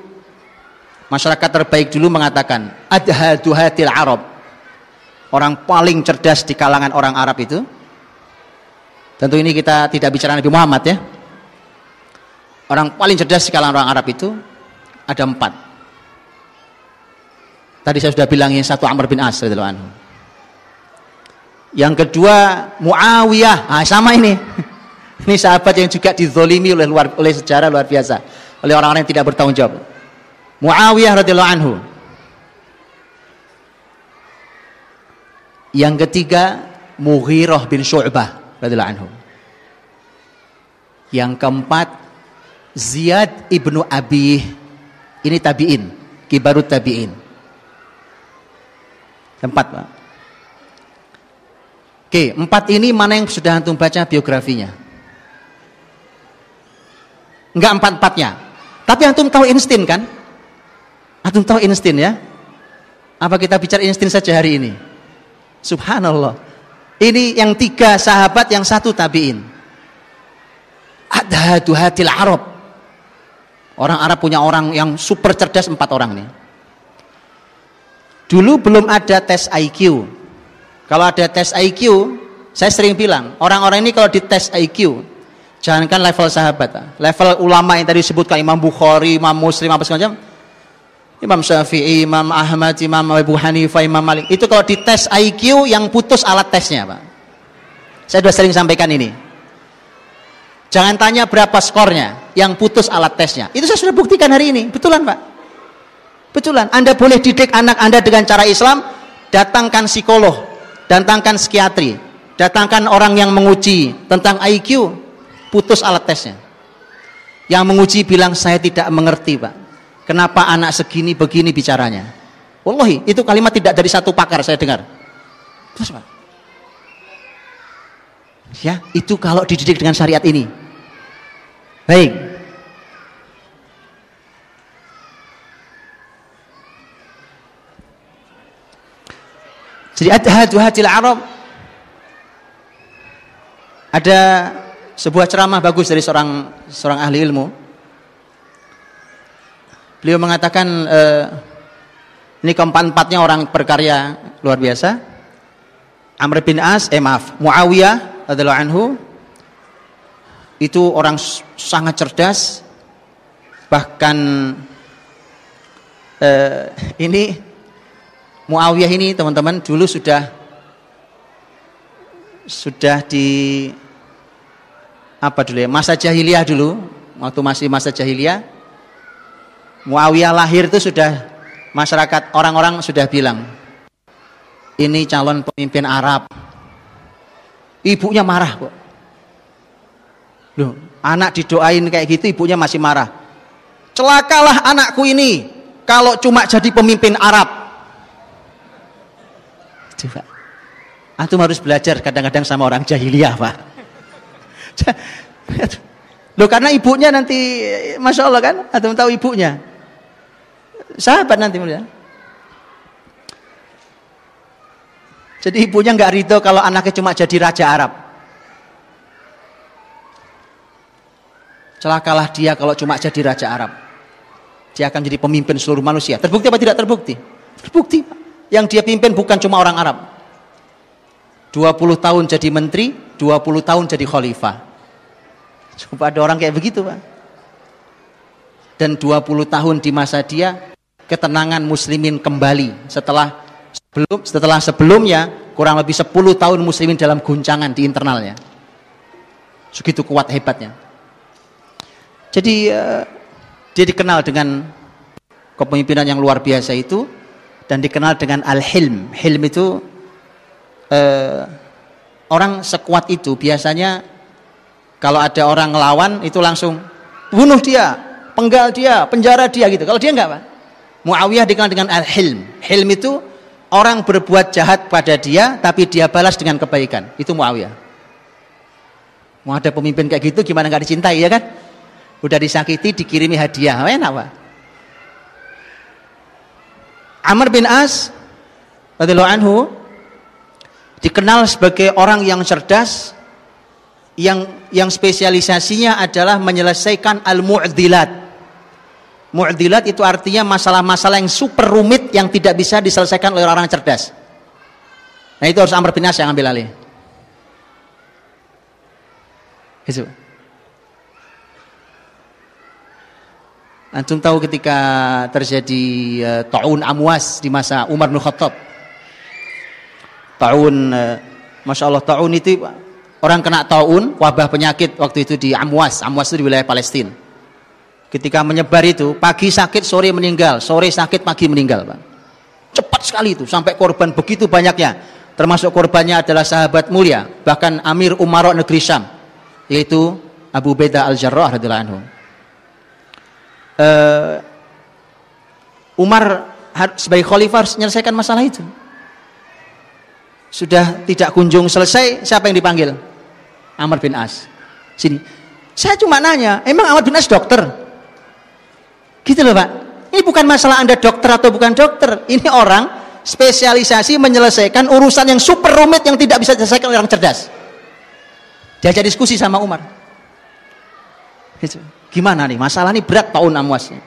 masyarakat terbaik dulu mengatakan adhadu hatil arab orang paling cerdas di kalangan orang Arab itu tentu ini kita tidak bicara Nabi Muhammad ya Orang paling cerdas di kalangan orang Arab itu ada empat. Tadi saya sudah bilang yang satu Amr bin As. Yang kedua Muawiyah, nah, sama ini. Ini sahabat yang juga dizolimi oleh luar oleh sejarah luar biasa, oleh orang-orang yang tidak bertanggung jawab. Muawiyah radhiyallahu anhu. Yang ketiga Mughirah bin Syu'bah radhiyallahu anhu. Yang keempat Ziyad ibnu Abi ini tabiin, kibarut tabiin. Empat pak. Oke, empat ini mana yang sudah antum baca biografinya? Enggak empat-empatnya. Tapi antum tahu instin kan? Antum tahu instin ya? Apa kita bicara instin saja hari ini? Subhanallah. Ini yang tiga sahabat, yang satu tabiin. Ada hatil Arab. Orang Arab punya orang yang super cerdas empat orang nih. Dulu belum ada tes IQ. Kalau ada tes IQ, saya sering bilang, orang-orang ini kalau dites IQ, jangankan level sahabat, level ulama yang tadi disebutkan Imam Bukhari, Imam Muslim, apa segala macam, Imam Syafi'i, Imam Ahmad, Imam Abu Hanifah, Imam Malik. Itu kalau dites IQ yang putus alat tesnya, Pak. Saya sudah sering sampaikan ini. Jangan tanya berapa skornya, yang putus alat tesnya. Itu saya sudah buktikan hari ini. Betulan Pak? Betulan. Anda boleh didik anak Anda dengan cara Islam, datangkan psikolog, datangkan psikiatri, datangkan orang yang menguji tentang IQ, putus alat tesnya. Yang menguji bilang saya tidak mengerti Pak. Kenapa anak segini begini bicaranya? Wallahi, itu kalimat tidak dari satu pakar saya dengar. Terus Pak. Ya, itu kalau dididik dengan syariat ini. Baik. Jadi hadil Arab ada sebuah ceramah bagus dari seorang seorang ahli ilmu. Beliau mengatakan eh, ini keempat-empatnya orang berkarya luar biasa. Amr bin As, eh maaf, Muawiyah adalah anhu itu orang sangat cerdas bahkan eh, ini Muawiyah ini teman-teman dulu sudah sudah di apa dulu ya masa jahiliyah dulu waktu masih masa jahiliyah Muawiyah lahir itu sudah masyarakat orang-orang sudah bilang ini calon pemimpin Arab ibunya marah kok Loh, anak didoain kayak gitu ibunya masih marah. Celakalah anakku ini kalau cuma jadi pemimpin Arab. Coba. Antum harus belajar kadang-kadang sama orang jahiliyah, Pak. Loh karena ibunya nanti Masya Allah kan Antum tahu ibunya Sahabat nanti mulia Jadi ibunya nggak ridho kalau anaknya cuma jadi raja Arab Celakalah dia kalau cuma jadi raja Arab. Dia akan jadi pemimpin seluruh manusia. Terbukti apa tidak terbukti? Terbukti. Yang dia pimpin bukan cuma orang Arab. 20 tahun jadi menteri, 20 tahun jadi khalifah. Coba ada orang kayak begitu, Pak. Dan 20 tahun di masa dia ketenangan muslimin kembali setelah sebelum setelah sebelumnya kurang lebih 10 tahun muslimin dalam guncangan di internalnya. Segitu kuat hebatnya. Jadi uh, dia dikenal dengan kepemimpinan yang luar biasa itu dan dikenal dengan al-hilm. Hilm itu uh, orang sekuat itu biasanya kalau ada orang ngelawan itu langsung bunuh dia, penggal dia, penjara dia gitu. Kalau dia enggak, Pak. Muawiyah dikenal dengan al-hilm. Hilm itu orang berbuat jahat pada dia tapi dia balas dengan kebaikan. Itu Muawiyah. Mau ada pemimpin kayak gitu gimana nggak dicintai ya kan? Udah disakiti dikirimi hadiah. Enak Pak. Amr bin As radhiyallahu anhu dikenal sebagai orang yang cerdas yang yang spesialisasinya adalah menyelesaikan al-mu'dilat. Mu'dilat itu artinya masalah-masalah yang super rumit yang tidak bisa diselesaikan oleh orang, -orang cerdas. Nah itu harus Amr bin As yang ambil alih. Itu. Antum tahu ketika terjadi uh, taun amwas di masa Umar bin Khattab. Taun uh, Masya Allah taun itu orang kena taun wabah penyakit waktu itu di Amwas. Amwas itu di wilayah Palestina. Ketika menyebar itu pagi sakit sore meninggal, sore sakit pagi meninggal, Pak. Cepat sekali itu sampai korban begitu banyaknya. Termasuk korbannya adalah sahabat mulia, bahkan Amir Umar negeri Syam, yaitu Abu Beda Al-Jarrah radhiyallahu anhu uh, Umar sebagai khalifah harus menyelesaikan masalah itu. Sudah tidak kunjung selesai, siapa yang dipanggil? Amr bin As. Sini. Saya cuma nanya, emang Amr bin As dokter? Gitu loh Pak. Ini bukan masalah Anda dokter atau bukan dokter. Ini orang spesialisasi menyelesaikan urusan yang super rumit yang tidak bisa diselesaikan oleh orang cerdas. Diajak diskusi sama Umar. Gitu. Gimana nih? Masalah ini berat tahun amwasnya.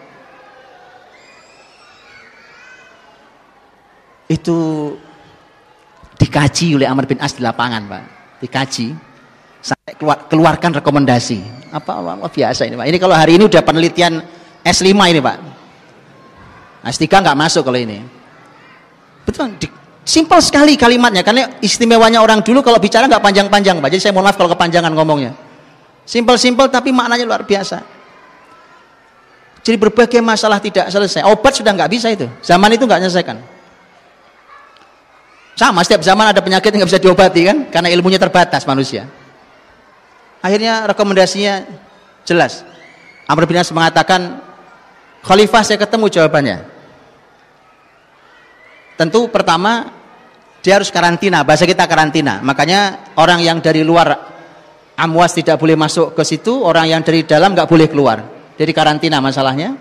Itu dikaji oleh Amr bin As di lapangan, Pak. Dikaji sampai keluar, keluarkan rekomendasi. Apa, apa, apa biasa ini, Pak. Ini kalau hari ini udah penelitian S5 ini, Pak. S3 nggak masuk kalau ini. Betul, di, simpel sekali kalimatnya karena istimewanya orang dulu kalau bicara nggak panjang-panjang, Pak. Jadi saya mohon maaf kalau kepanjangan ngomongnya. Simpel-simpel tapi maknanya luar biasa. Jadi berbagai masalah tidak selesai. Obat sudah nggak bisa itu. Zaman itu nggak menyelesaikan. Sama setiap zaman ada penyakit yang nggak bisa diobati kan, karena ilmunya terbatas manusia. Akhirnya rekomendasinya jelas. Amr bin As mengatakan, Khalifah saya ketemu jawabannya. Tentu pertama dia harus karantina, bahasa kita karantina. Makanya orang yang dari luar Amwas tidak boleh masuk ke situ, orang yang dari dalam nggak boleh keluar. Jadi karantina masalahnya.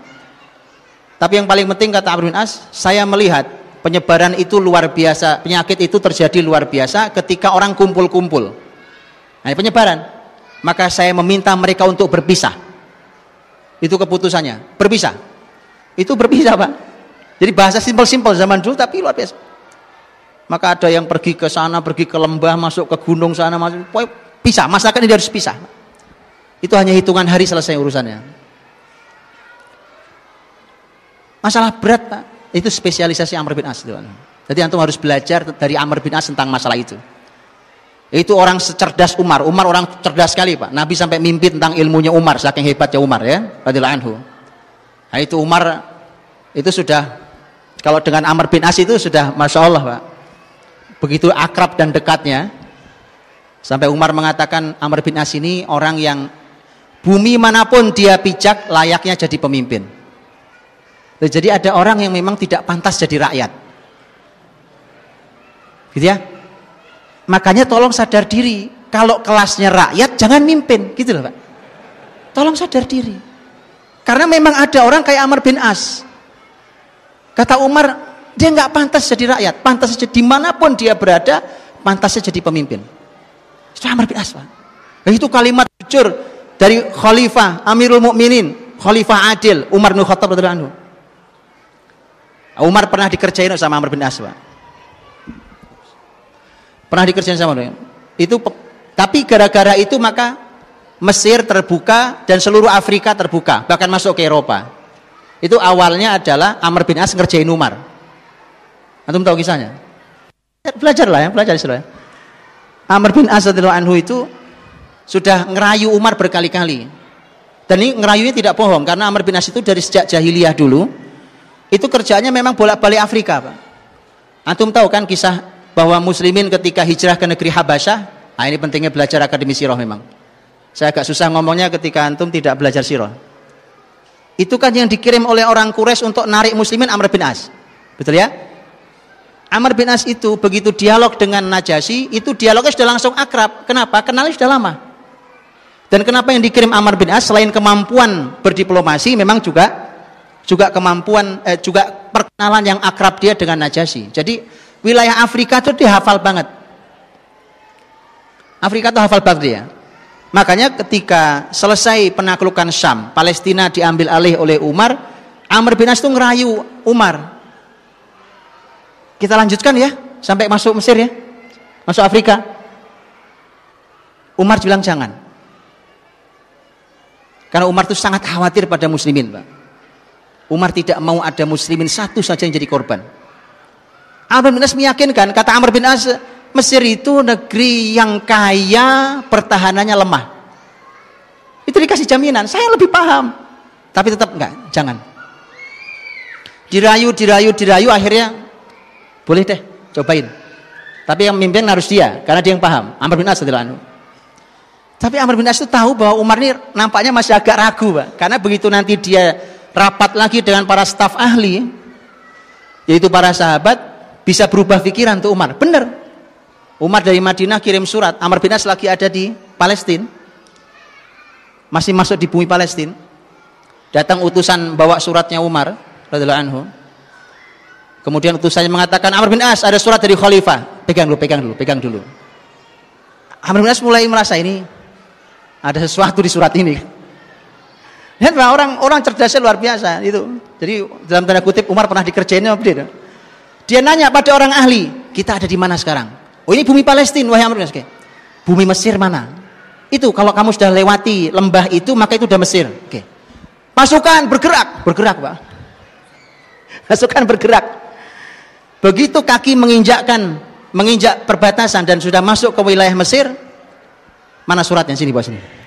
Tapi yang paling penting kata Amr bin As, saya melihat penyebaran itu luar biasa, penyakit itu terjadi luar biasa ketika orang kumpul-kumpul. Nah, penyebaran. Maka saya meminta mereka untuk berpisah. Itu keputusannya, berpisah. Itu berpisah, Pak. Jadi bahasa simpel-simpel zaman dulu tapi luar biasa. Maka ada yang pergi ke sana, pergi ke lembah, masuk ke gunung sana, masuk pisah. Masyarakat ini harus pisah. Itu hanya hitungan hari selesai urusannya. Masalah berat, Pak. Itu spesialisasi Amr bin As. Jadi antum harus belajar dari Amr bin As tentang masalah itu. Itu orang secerdas Umar. Umar orang cerdas sekali, Pak. Nabi sampai mimpi tentang ilmunya Umar, saking hebatnya Umar ya, radhiyallahu anhu. Nah, itu Umar itu sudah kalau dengan Amr bin As itu sudah masya Allah, Pak. Begitu akrab dan dekatnya. Sampai Umar mengatakan Amr bin As ini orang yang bumi mana pun dia pijak layaknya jadi pemimpin. Jadi ada orang yang memang tidak pantas jadi rakyat. Gitu ya? Makanya tolong sadar diri. Kalau kelasnya rakyat jangan mimpin, gitu loh Pak. Tolong sadar diri. Karena memang ada orang kayak Amr bin As. Kata Umar, dia nggak pantas jadi rakyat, pantas saja di mana pun dia berada, pantas saja jadi pemimpin. Itu Amr bin As Pak. Nah, itu kalimat jujur dari Khalifah Amirul Mukminin, Khalifah Adil Umar bin Khattab radhiyallahu Umar pernah dikerjain sama Amr bin As Pak. Pernah dikerjain sama dia. Itu tapi gara-gara itu maka Mesir terbuka dan seluruh Afrika terbuka, bahkan masuk ke Eropa. Itu awalnya adalah Amr bin As ngerjain Umar. Antum tahu kisahnya? Belajarlah ya, belajar istilah. Amr bin As anhu itu sudah ngerayu Umar berkali-kali. Dan ini ngerayunya tidak bohong karena Amr bin As itu dari sejak jahiliyah dulu itu kerjanya memang bolak-balik Afrika, Pak. Antum tahu kan kisah bahwa muslimin ketika hijrah ke negeri Habasyah, nah ini pentingnya belajar akademi sirah memang. Saya agak susah ngomongnya ketika antum tidak belajar sirah. Itu kan yang dikirim oleh orang Quraisy untuk narik muslimin Amr bin As. Betul ya? Amr bin As itu begitu dialog dengan Najasyi, itu dialognya sudah langsung akrab. Kenapa? Kenalnya sudah lama. Dan kenapa yang dikirim Amr bin As selain kemampuan berdiplomasi memang juga juga kemampuan eh, juga perkenalan yang akrab dia dengan Najasyi. Jadi wilayah Afrika itu dihafal banget. Afrika itu hafal banget dia. Makanya ketika selesai penaklukan Syam, Palestina diambil alih oleh Umar, Amr bin As itu ngerayu Umar. Kita lanjutkan ya, sampai masuk Mesir ya. Masuk Afrika. Umar bilang jangan. Karena Umar itu sangat khawatir pada muslimin, Pak. Umar tidak mau ada muslimin satu saja yang jadi korban. Amr bin As meyakinkan, kata Amr bin As, Mesir itu negeri yang kaya, pertahanannya lemah. Itu dikasih jaminan, saya lebih paham. Tapi tetap enggak, jangan. Dirayu, dirayu, dirayu, akhirnya boleh deh, cobain. Tapi yang memimpin harus dia, karena dia yang paham. Amr bin As anu. Tapi Amr bin As itu tahu bahwa Umar ini nampaknya masih agak ragu, Pak. Karena begitu nanti dia rapat lagi dengan para staf ahli, yaitu para sahabat, bisa berubah pikiran tuh Umar. Benar. Umar dari Madinah kirim surat. Amr bin As lagi ada di Palestina. Masih masuk di bumi Palestina. Datang utusan bawa suratnya Umar radhiyallahu anhu. Kemudian utusannya mengatakan Amr bin As ada surat dari khalifah. Pegang dulu, pegang dulu, pegang dulu. Amr bin As mulai merasa ini ada sesuatu di surat ini. Lihat orang orang cerdasnya luar biasa itu. Jadi dalam tanda kutip Umar pernah dikerjain apa dia? Dia nanya pada orang ahli, kita ada di mana sekarang? Oh ini bumi Palestina, wahai Amr bin Bumi Mesir mana? Itu kalau kamu sudah lewati lembah itu maka itu sudah Mesir. Oke. Pasukan bergerak, bergerak, Pak. Pasukan bergerak. Begitu kaki menginjakkan menginjak perbatasan dan sudah masuk ke wilayah Mesir, mana suratnya sini bos ini?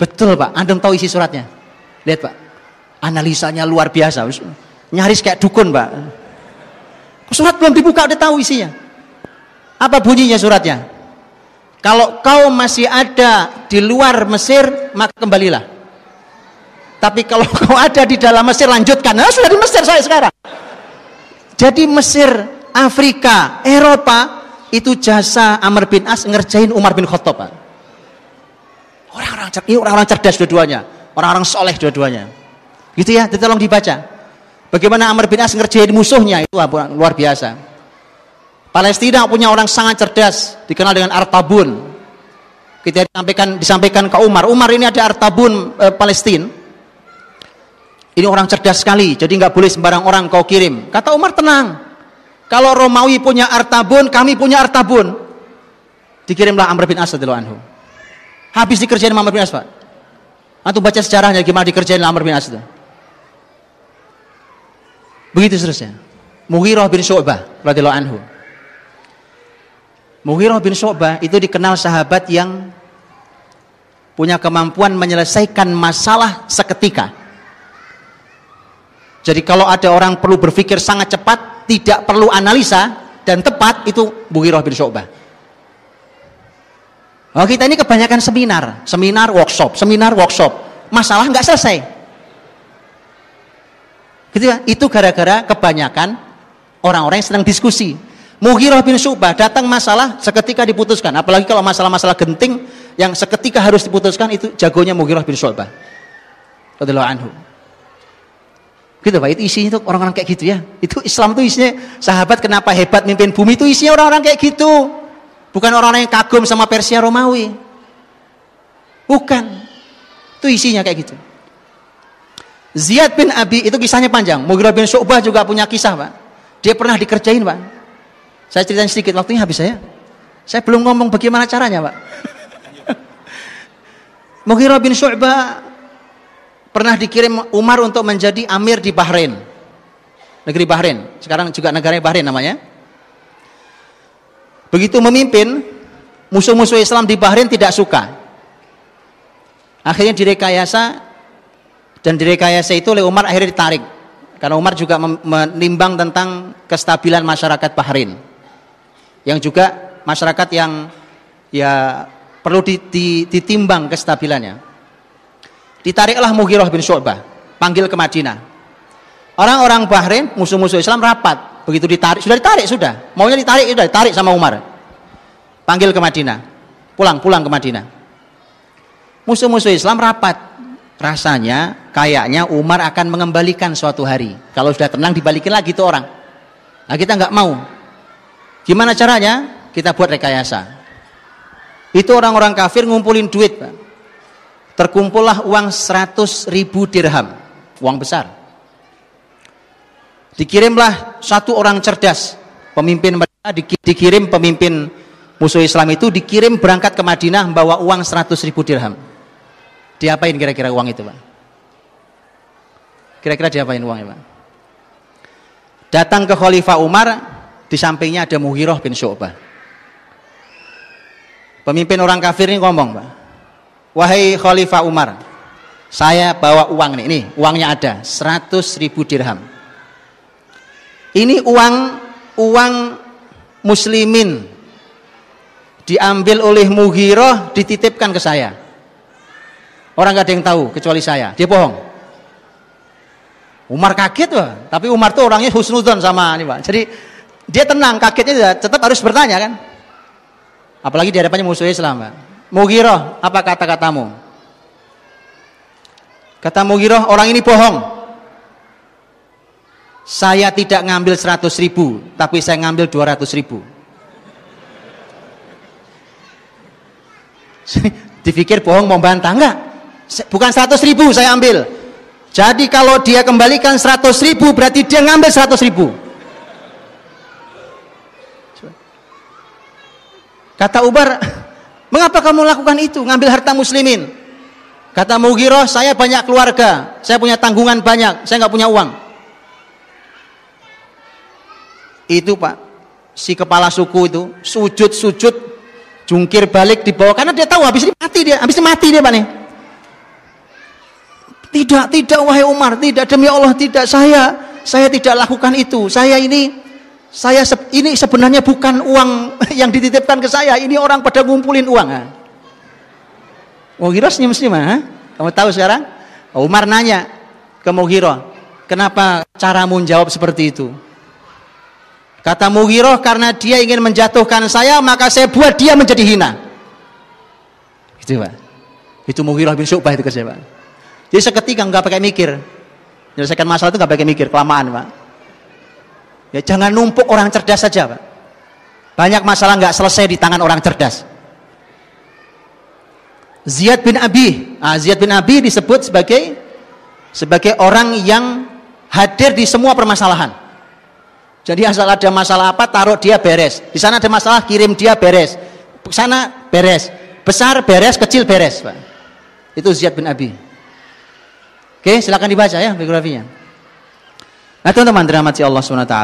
Betul Pak, Anda tahu isi suratnya. Lihat Pak, analisanya luar biasa. Nyaris kayak dukun pak. Surat belum dibuka udah tahu isinya? Apa bunyinya suratnya? Kalau kau masih ada di luar Mesir maka kembalilah. Tapi kalau kau ada di dalam Mesir lanjutkan. Nah, sudah di Mesir saya sekarang. Jadi Mesir Afrika Eropa itu jasa Amr bin As ngerjain Umar bin Khattab orang-orang cerdas orang-orang cerdas dua-duanya orang-orang soleh dua-duanya gitu ya tolong dibaca Bagaimana Amr bin As ngerjain musuhnya itu luar biasa. Palestina punya orang sangat cerdas, dikenal dengan Artabun. Kita disampaikan disampaikan ke Umar. Umar ini ada Artabun e, Palestina. Ini orang cerdas sekali, jadi nggak boleh sembarang orang kau kirim. Kata Umar tenang. Kalau Romawi punya artabun, kami punya artabun. Dikirimlah Amr bin As anhu. Habis dikerjain Amr bin As, Pak. Antum baca sejarahnya gimana dikerjain Amr bin As itu. Begitu seterusnya. Mughirah bin Syu'bah radhiyallahu anhu. Mughirah bin Syu'bah itu dikenal sahabat yang punya kemampuan menyelesaikan masalah seketika. Jadi kalau ada orang perlu berpikir sangat cepat, tidak perlu analisa dan tepat itu Mughirah bin Syu'bah. Oh, kita ini kebanyakan seminar, seminar workshop, seminar workshop. Masalah nggak selesai. Gitu ya? Itu gara-gara kebanyakan orang-orang yang sedang diskusi. Mughirah bin Syu'bah datang masalah seketika diputuskan. Apalagi kalau masalah-masalah genting yang seketika harus diputuskan itu jagonya Mughirah bin Syu'bah. Radhiyallahu anhu. Gitu Pak, itu isinya itu orang-orang kayak gitu ya. Itu Islam itu isinya sahabat kenapa hebat mimpin bumi itu isinya orang-orang kayak gitu. Bukan orang-orang yang kagum sama Persia Romawi. Bukan. Itu isinya kayak gitu. Ziyad bin Abi itu kisahnya panjang. Mughirah bin Syu'bah juga punya kisah, Pak. Dia pernah dikerjain, Pak. Saya ceritain sedikit waktunya habis saya. Saya belum ngomong bagaimana caranya, Pak. Mughirah bin Syu'bah pernah dikirim Umar untuk menjadi amir di Bahrain. Negeri Bahrain. Sekarang juga negaranya Bahrain namanya. Begitu memimpin, musuh-musuh Islam di Bahrain tidak suka. Akhirnya direkayasa dan direkayasa itu oleh Umar akhirnya ditarik. Karena Umar juga menimbang tentang kestabilan masyarakat Bahrain. Yang juga masyarakat yang ya perlu ditimbang kestabilannya. Ditariklah Mughirah bin Syu'bah, panggil ke Madinah. Orang-orang Bahrain, musuh-musuh Islam rapat. Begitu ditarik, sudah ditarik sudah. Maunya ditarik, sudah ditarik sama Umar. Panggil ke Madinah. Pulang, pulang ke Madinah. Musuh-musuh Islam rapat. Rasanya, kayaknya Umar akan mengembalikan suatu hari. Kalau sudah tenang, dibalikin lagi tuh orang. Nah kita nggak mau. Gimana caranya? Kita buat rekayasa. Itu orang-orang kafir ngumpulin duit, terkumpullah uang 100 ribu dirham uang besar dikirimlah satu orang cerdas pemimpin mereka dikirim pemimpin musuh Islam itu dikirim berangkat ke Madinah membawa uang 100 ribu dirham. Diapain kira-kira uang itu Pak? Kira-kira diapain uangnya Pak? Datang ke Khalifah Umar di sampingnya ada Muhirah bin Syu'bah. Pemimpin orang kafir ini ngomong Pak Wahai Khalifah Umar, saya bawa uang nih, nih uangnya ada, 100 ribu dirham. Ini uang uang muslimin diambil oleh Mughirah dititipkan ke saya. Orang gak ada yang tahu kecuali saya. Dia bohong. Umar kaget loh, tapi Umar tuh orangnya husnudon sama ini Pak. Jadi dia tenang, kagetnya tetap harus bertanya kan. Apalagi di hadapannya musuh Islam Pak. Mugiroh, apa kata-katamu? Kata Mugiroh, orang ini bohong. Saya tidak ngambil 100 ribu, tapi saya ngambil 200 ribu. Dipikir bohong mau bantah, enggak. Bukan 100 ribu saya ambil. Jadi kalau dia kembalikan 100 ribu, berarti dia ngambil 100 ribu. Kata Ubar, Mengapa kamu lakukan itu? Ngambil harta muslimin. Kata Mugiroh, saya banyak keluarga, saya punya tanggungan banyak, saya nggak punya uang. Itu pak, si kepala suku itu sujud-sujud, jungkir balik di bawah karena dia tahu habis ini mati dia, habis ini mati dia pak nih. Tidak, tidak wahai Umar, tidak demi Allah tidak saya, saya tidak lakukan itu. Saya ini saya ini sebenarnya bukan uang yang dititipkan ke saya, ini orang pada ngumpulin uang. Mughirah senyum-senyum, ha? kamu tahu sekarang? Umar nanya ke Mughirah, kenapa caramu menjawab seperti itu? Kata Mughirah, karena dia ingin menjatuhkan saya, maka saya buat dia menjadi hina. Itu Pak. Itu Mughirah bin Syu'bah itu kerja Pak. Jadi seketika nggak pakai mikir. Menyelesaikan masalah itu nggak pakai mikir, kelamaan Pak. Ya jangan numpuk orang cerdas saja, Pak. Banyak masalah nggak selesai di tangan orang cerdas. Ziyad bin Abi, ah, Ziyad bin Abi disebut sebagai sebagai orang yang hadir di semua permasalahan. Jadi asal ada masalah apa taruh dia beres. Di sana ada masalah kirim dia beres. Ke sana beres. Besar beres, kecil beres, Pak. Itu Ziyad bin Abi. Oke, silakan dibaca ya biografinya. Nah, teman-teman dirahmati Allah SWT.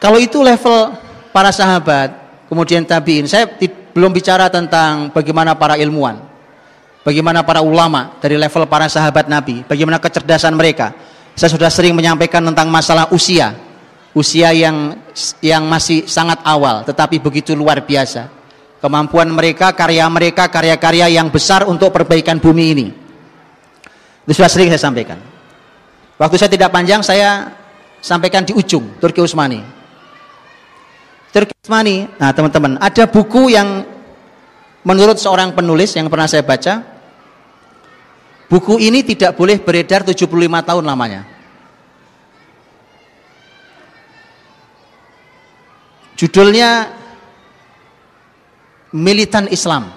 Kalau itu level para sahabat, kemudian tabiin, saya belum bicara tentang bagaimana para ilmuwan, bagaimana para ulama dari level para sahabat Nabi, bagaimana kecerdasan mereka. Saya sudah sering menyampaikan tentang masalah usia, usia yang yang masih sangat awal, tetapi begitu luar biasa. Kemampuan mereka, karya mereka, karya-karya yang besar untuk perbaikan bumi ini. Itu sudah sering saya sampaikan. Waktu saya tidak panjang, saya sampaikan di ujung Turki Utsmani. Turki Utsmani, nah teman-teman, ada buku yang menurut seorang penulis yang pernah saya baca, Buku ini tidak boleh beredar 75 tahun lamanya. Judulnya Militan Islam.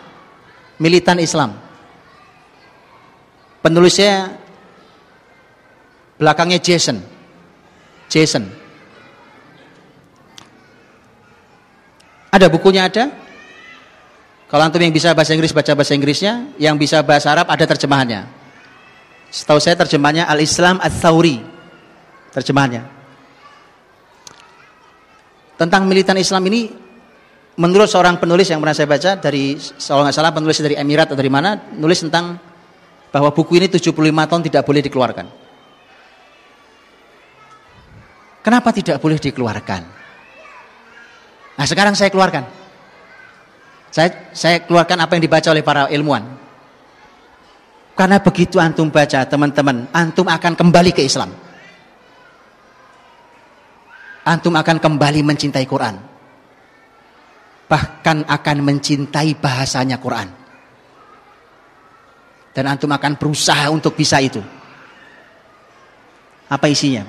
Militan Islam. Penulisnya belakangnya Jason. Jason. Ada bukunya ada? Kalau antum yang bisa bahasa Inggris baca bahasa Inggrisnya, yang bisa bahasa Arab ada terjemahannya. Setahu saya terjemahnya Al-Islam Al-Thawri. Terjemahannya. Tentang militan Islam ini menurut seorang penulis yang pernah saya baca dari kalau nggak salah penulis dari Emirat atau dari mana nulis tentang bahwa buku ini 75 tahun tidak boleh dikeluarkan. Kenapa tidak boleh dikeluarkan? Nah sekarang saya keluarkan. Saya, saya keluarkan apa yang dibaca oleh para ilmuwan. Karena begitu antum baca teman-teman, antum akan kembali ke Islam. Antum akan kembali mencintai Quran. Bahkan akan mencintai bahasanya Quran. Dan antum akan berusaha untuk bisa itu. Apa isinya?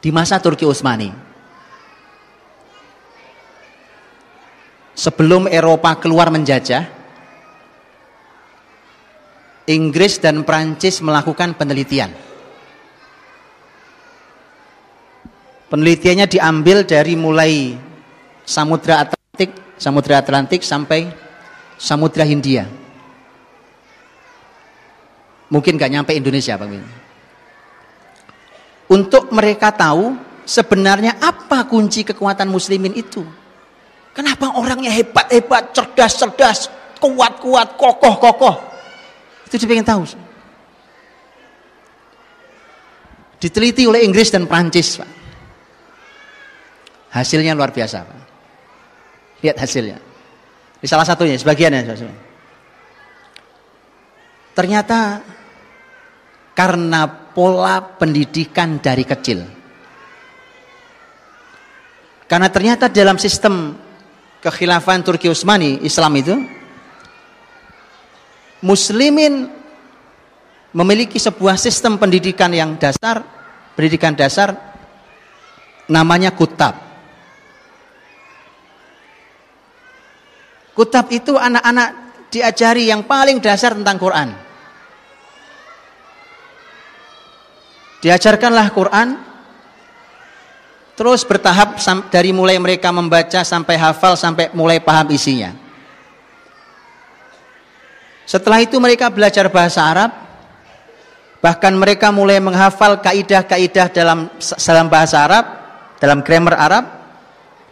Di masa Turki Utsmani, sebelum Eropa keluar menjajah, Inggris dan Prancis melakukan penelitian. Penelitiannya diambil dari mulai Samudra Atlantik, Samudra Atlantik sampai Samudra Hindia. Mungkin gak nyampe Indonesia, Bang Untuk mereka tahu sebenarnya apa kunci kekuatan muslimin itu. Kenapa orangnya hebat-hebat, cerdas-cerdas, kuat-kuat, kokoh-kokoh. Itu dia pengen tahu. Diteliti oleh Inggris dan Prancis, Pak. Hasilnya luar biasa, Pak. Lihat hasilnya. Di salah satunya, sebagiannya. Ternyata karena pola pendidikan dari kecil. Karena ternyata dalam sistem kekhilafan Turki Utsmani Islam itu muslimin memiliki sebuah sistem pendidikan yang dasar, pendidikan dasar namanya kutab. Kutab itu anak-anak diajari yang paling dasar tentang Quran. Diajarkanlah Quran, terus bertahap dari mulai mereka membaca sampai hafal sampai mulai paham isinya. Setelah itu mereka belajar bahasa Arab, bahkan mereka mulai menghafal kaidah-kaidah dalam dalam bahasa Arab, dalam grammar Arab.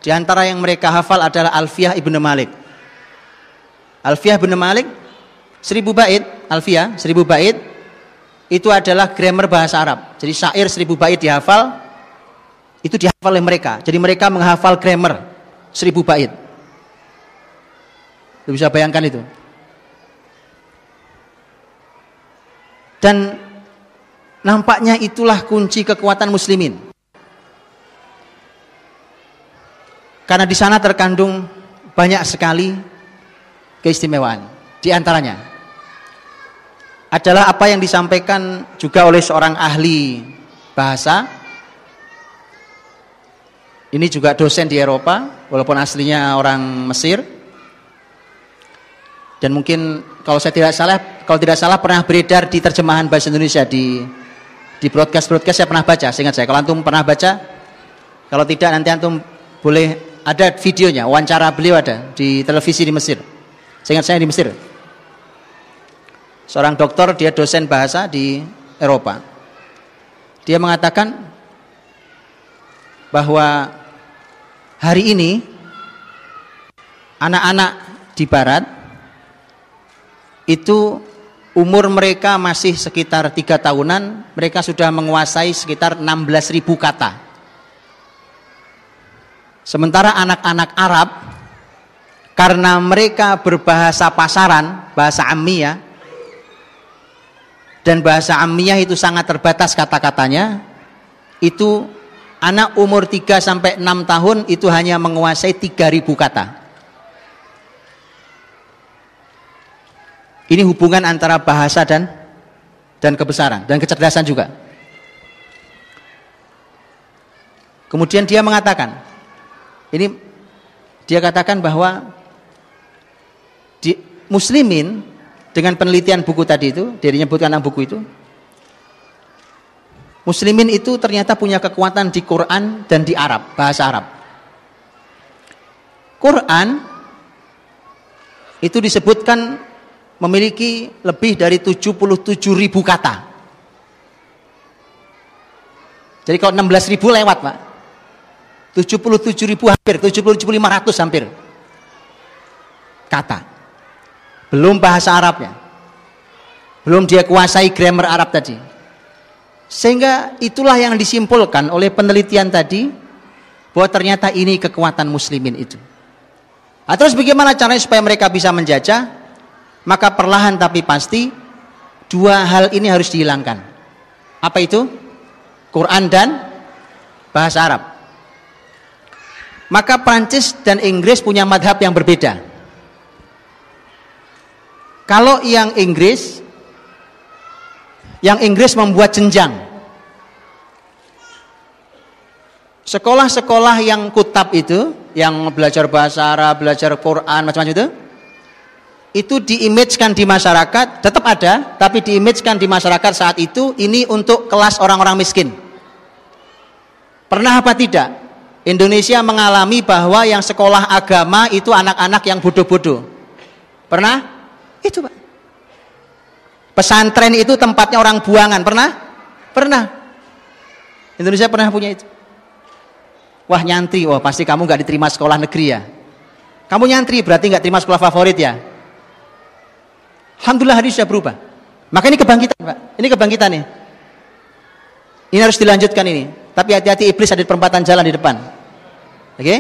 Di antara yang mereka hafal adalah Alfiyah Ibnu Malik. Alfiyah Ibnu Malik seribu bait, Alfiyah seribu bait itu adalah grammar bahasa Arab. Jadi syair seribu bait dihafal, itu dihafal oleh mereka. Jadi mereka menghafal grammar seribu bait. Lu bisa bayangkan itu. Dan nampaknya itulah kunci kekuatan muslimin. Karena di sana terkandung banyak sekali keistimewaan. Di antaranya adalah apa yang disampaikan juga oleh seorang ahli bahasa. Ini juga dosen di Eropa, walaupun aslinya orang Mesir. Dan mungkin kalau saya tidak salah, kalau tidak salah pernah beredar di terjemahan bahasa Indonesia di Di broadcast-broadcast saya pernah baca, seingat saya. Kalau antum pernah baca, kalau tidak nanti antum boleh ada videonya, wawancara beliau ada di televisi di Mesir. Seingat saya di Mesir. Seorang dokter, dia dosen bahasa di Eropa. Dia mengatakan bahwa hari ini anak-anak di barat itu umur mereka masih sekitar tiga tahunan, mereka sudah menguasai sekitar 16.000 kata. Sementara anak-anak Arab karena mereka berbahasa pasaran, bahasa Amiyah dan bahasa Amiyah itu sangat terbatas kata-katanya, itu anak umur 3 sampai 6 tahun itu hanya menguasai 3000 kata. Ini hubungan antara bahasa dan dan kebesaran dan kecerdasan juga. Kemudian dia mengatakan, ini dia katakan bahwa di muslimin dengan penelitian buku tadi itu, dia menyebutkan buku itu, Muslimin itu ternyata punya kekuatan di Quran dan di Arab, bahasa Arab. Quran itu disebutkan memiliki lebih dari 77 ribu kata. Jadi kalau 16 ribu lewat Pak. 77 ribu hampir, 77 500 hampir. Kata. Belum bahasa Arabnya. Belum dia kuasai grammar Arab tadi. Sehingga itulah yang disimpulkan oleh penelitian tadi bahwa ternyata ini kekuatan muslimin itu. Nah, terus bagaimana caranya supaya mereka bisa menjajah? Maka perlahan tapi pasti dua hal ini harus dihilangkan. Apa itu? Quran dan bahasa Arab. Maka Prancis dan Inggris punya madhab yang berbeda. Kalau yang Inggris yang Inggris membuat jenjang. Sekolah-sekolah yang kutab itu, yang belajar bahasa Arab, belajar Quran, macam-macam itu, itu diimagekan di masyarakat, tetap ada, tapi diimagekan di masyarakat saat itu, ini untuk kelas orang-orang miskin. Pernah apa tidak? Indonesia mengalami bahwa yang sekolah agama itu anak-anak yang bodoh-bodoh. Pernah? Itu Pak. Pesantren itu tempatnya orang buangan. Pernah? Pernah. Indonesia pernah punya itu. Wah nyantri, wah pasti kamu nggak diterima sekolah negeri ya. Kamu nyantri berarti nggak terima sekolah favorit ya. Alhamdulillah hari sudah berubah. Maka ini kebangkitan Pak. Ini kebangkitan nih. Ini harus dilanjutkan ini. Tapi hati-hati iblis ada di perempatan jalan di depan. Oke? Okay?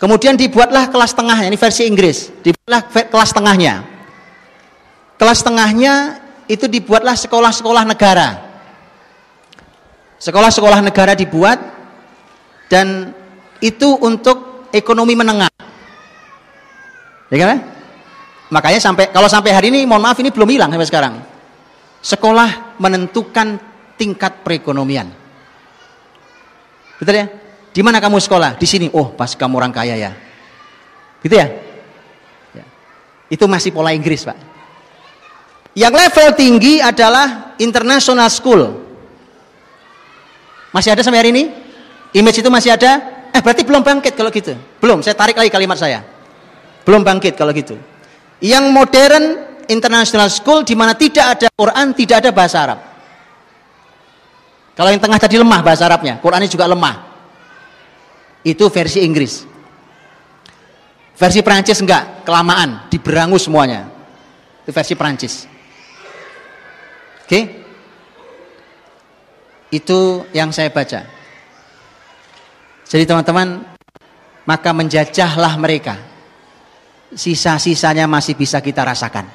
Kemudian dibuatlah kelas tengahnya, ini versi Inggris. Dibuatlah kelas tengahnya. Kelas tengahnya itu dibuatlah sekolah-sekolah negara. Sekolah-sekolah negara dibuat dan itu untuk ekonomi menengah. Ya kan? Makanya sampai kalau sampai hari ini mohon maaf ini belum hilang sampai sekarang. Sekolah menentukan tingkat perekonomian. Betul ya? Di mana kamu sekolah? Di sini. Oh, pas kamu orang kaya ya. Gitu ya? ya. Itu masih pola Inggris, Pak. Yang level tinggi adalah international school. Masih ada sampai hari ini? Image itu masih ada? Eh berarti belum bangkit kalau gitu. Belum, saya tarik lagi kalimat saya. Belum bangkit kalau gitu. Yang modern international school di mana tidak ada Quran, tidak ada bahasa Arab. Kalau yang tengah tadi lemah bahasa Arabnya, Qurannya juga lemah. Itu versi Inggris. Versi Prancis enggak, kelamaan, diberangus semuanya. Itu versi Prancis. Oke? Itu yang saya baca. Jadi teman-teman, maka menjajahlah mereka. Sisa-sisanya masih bisa kita rasakan.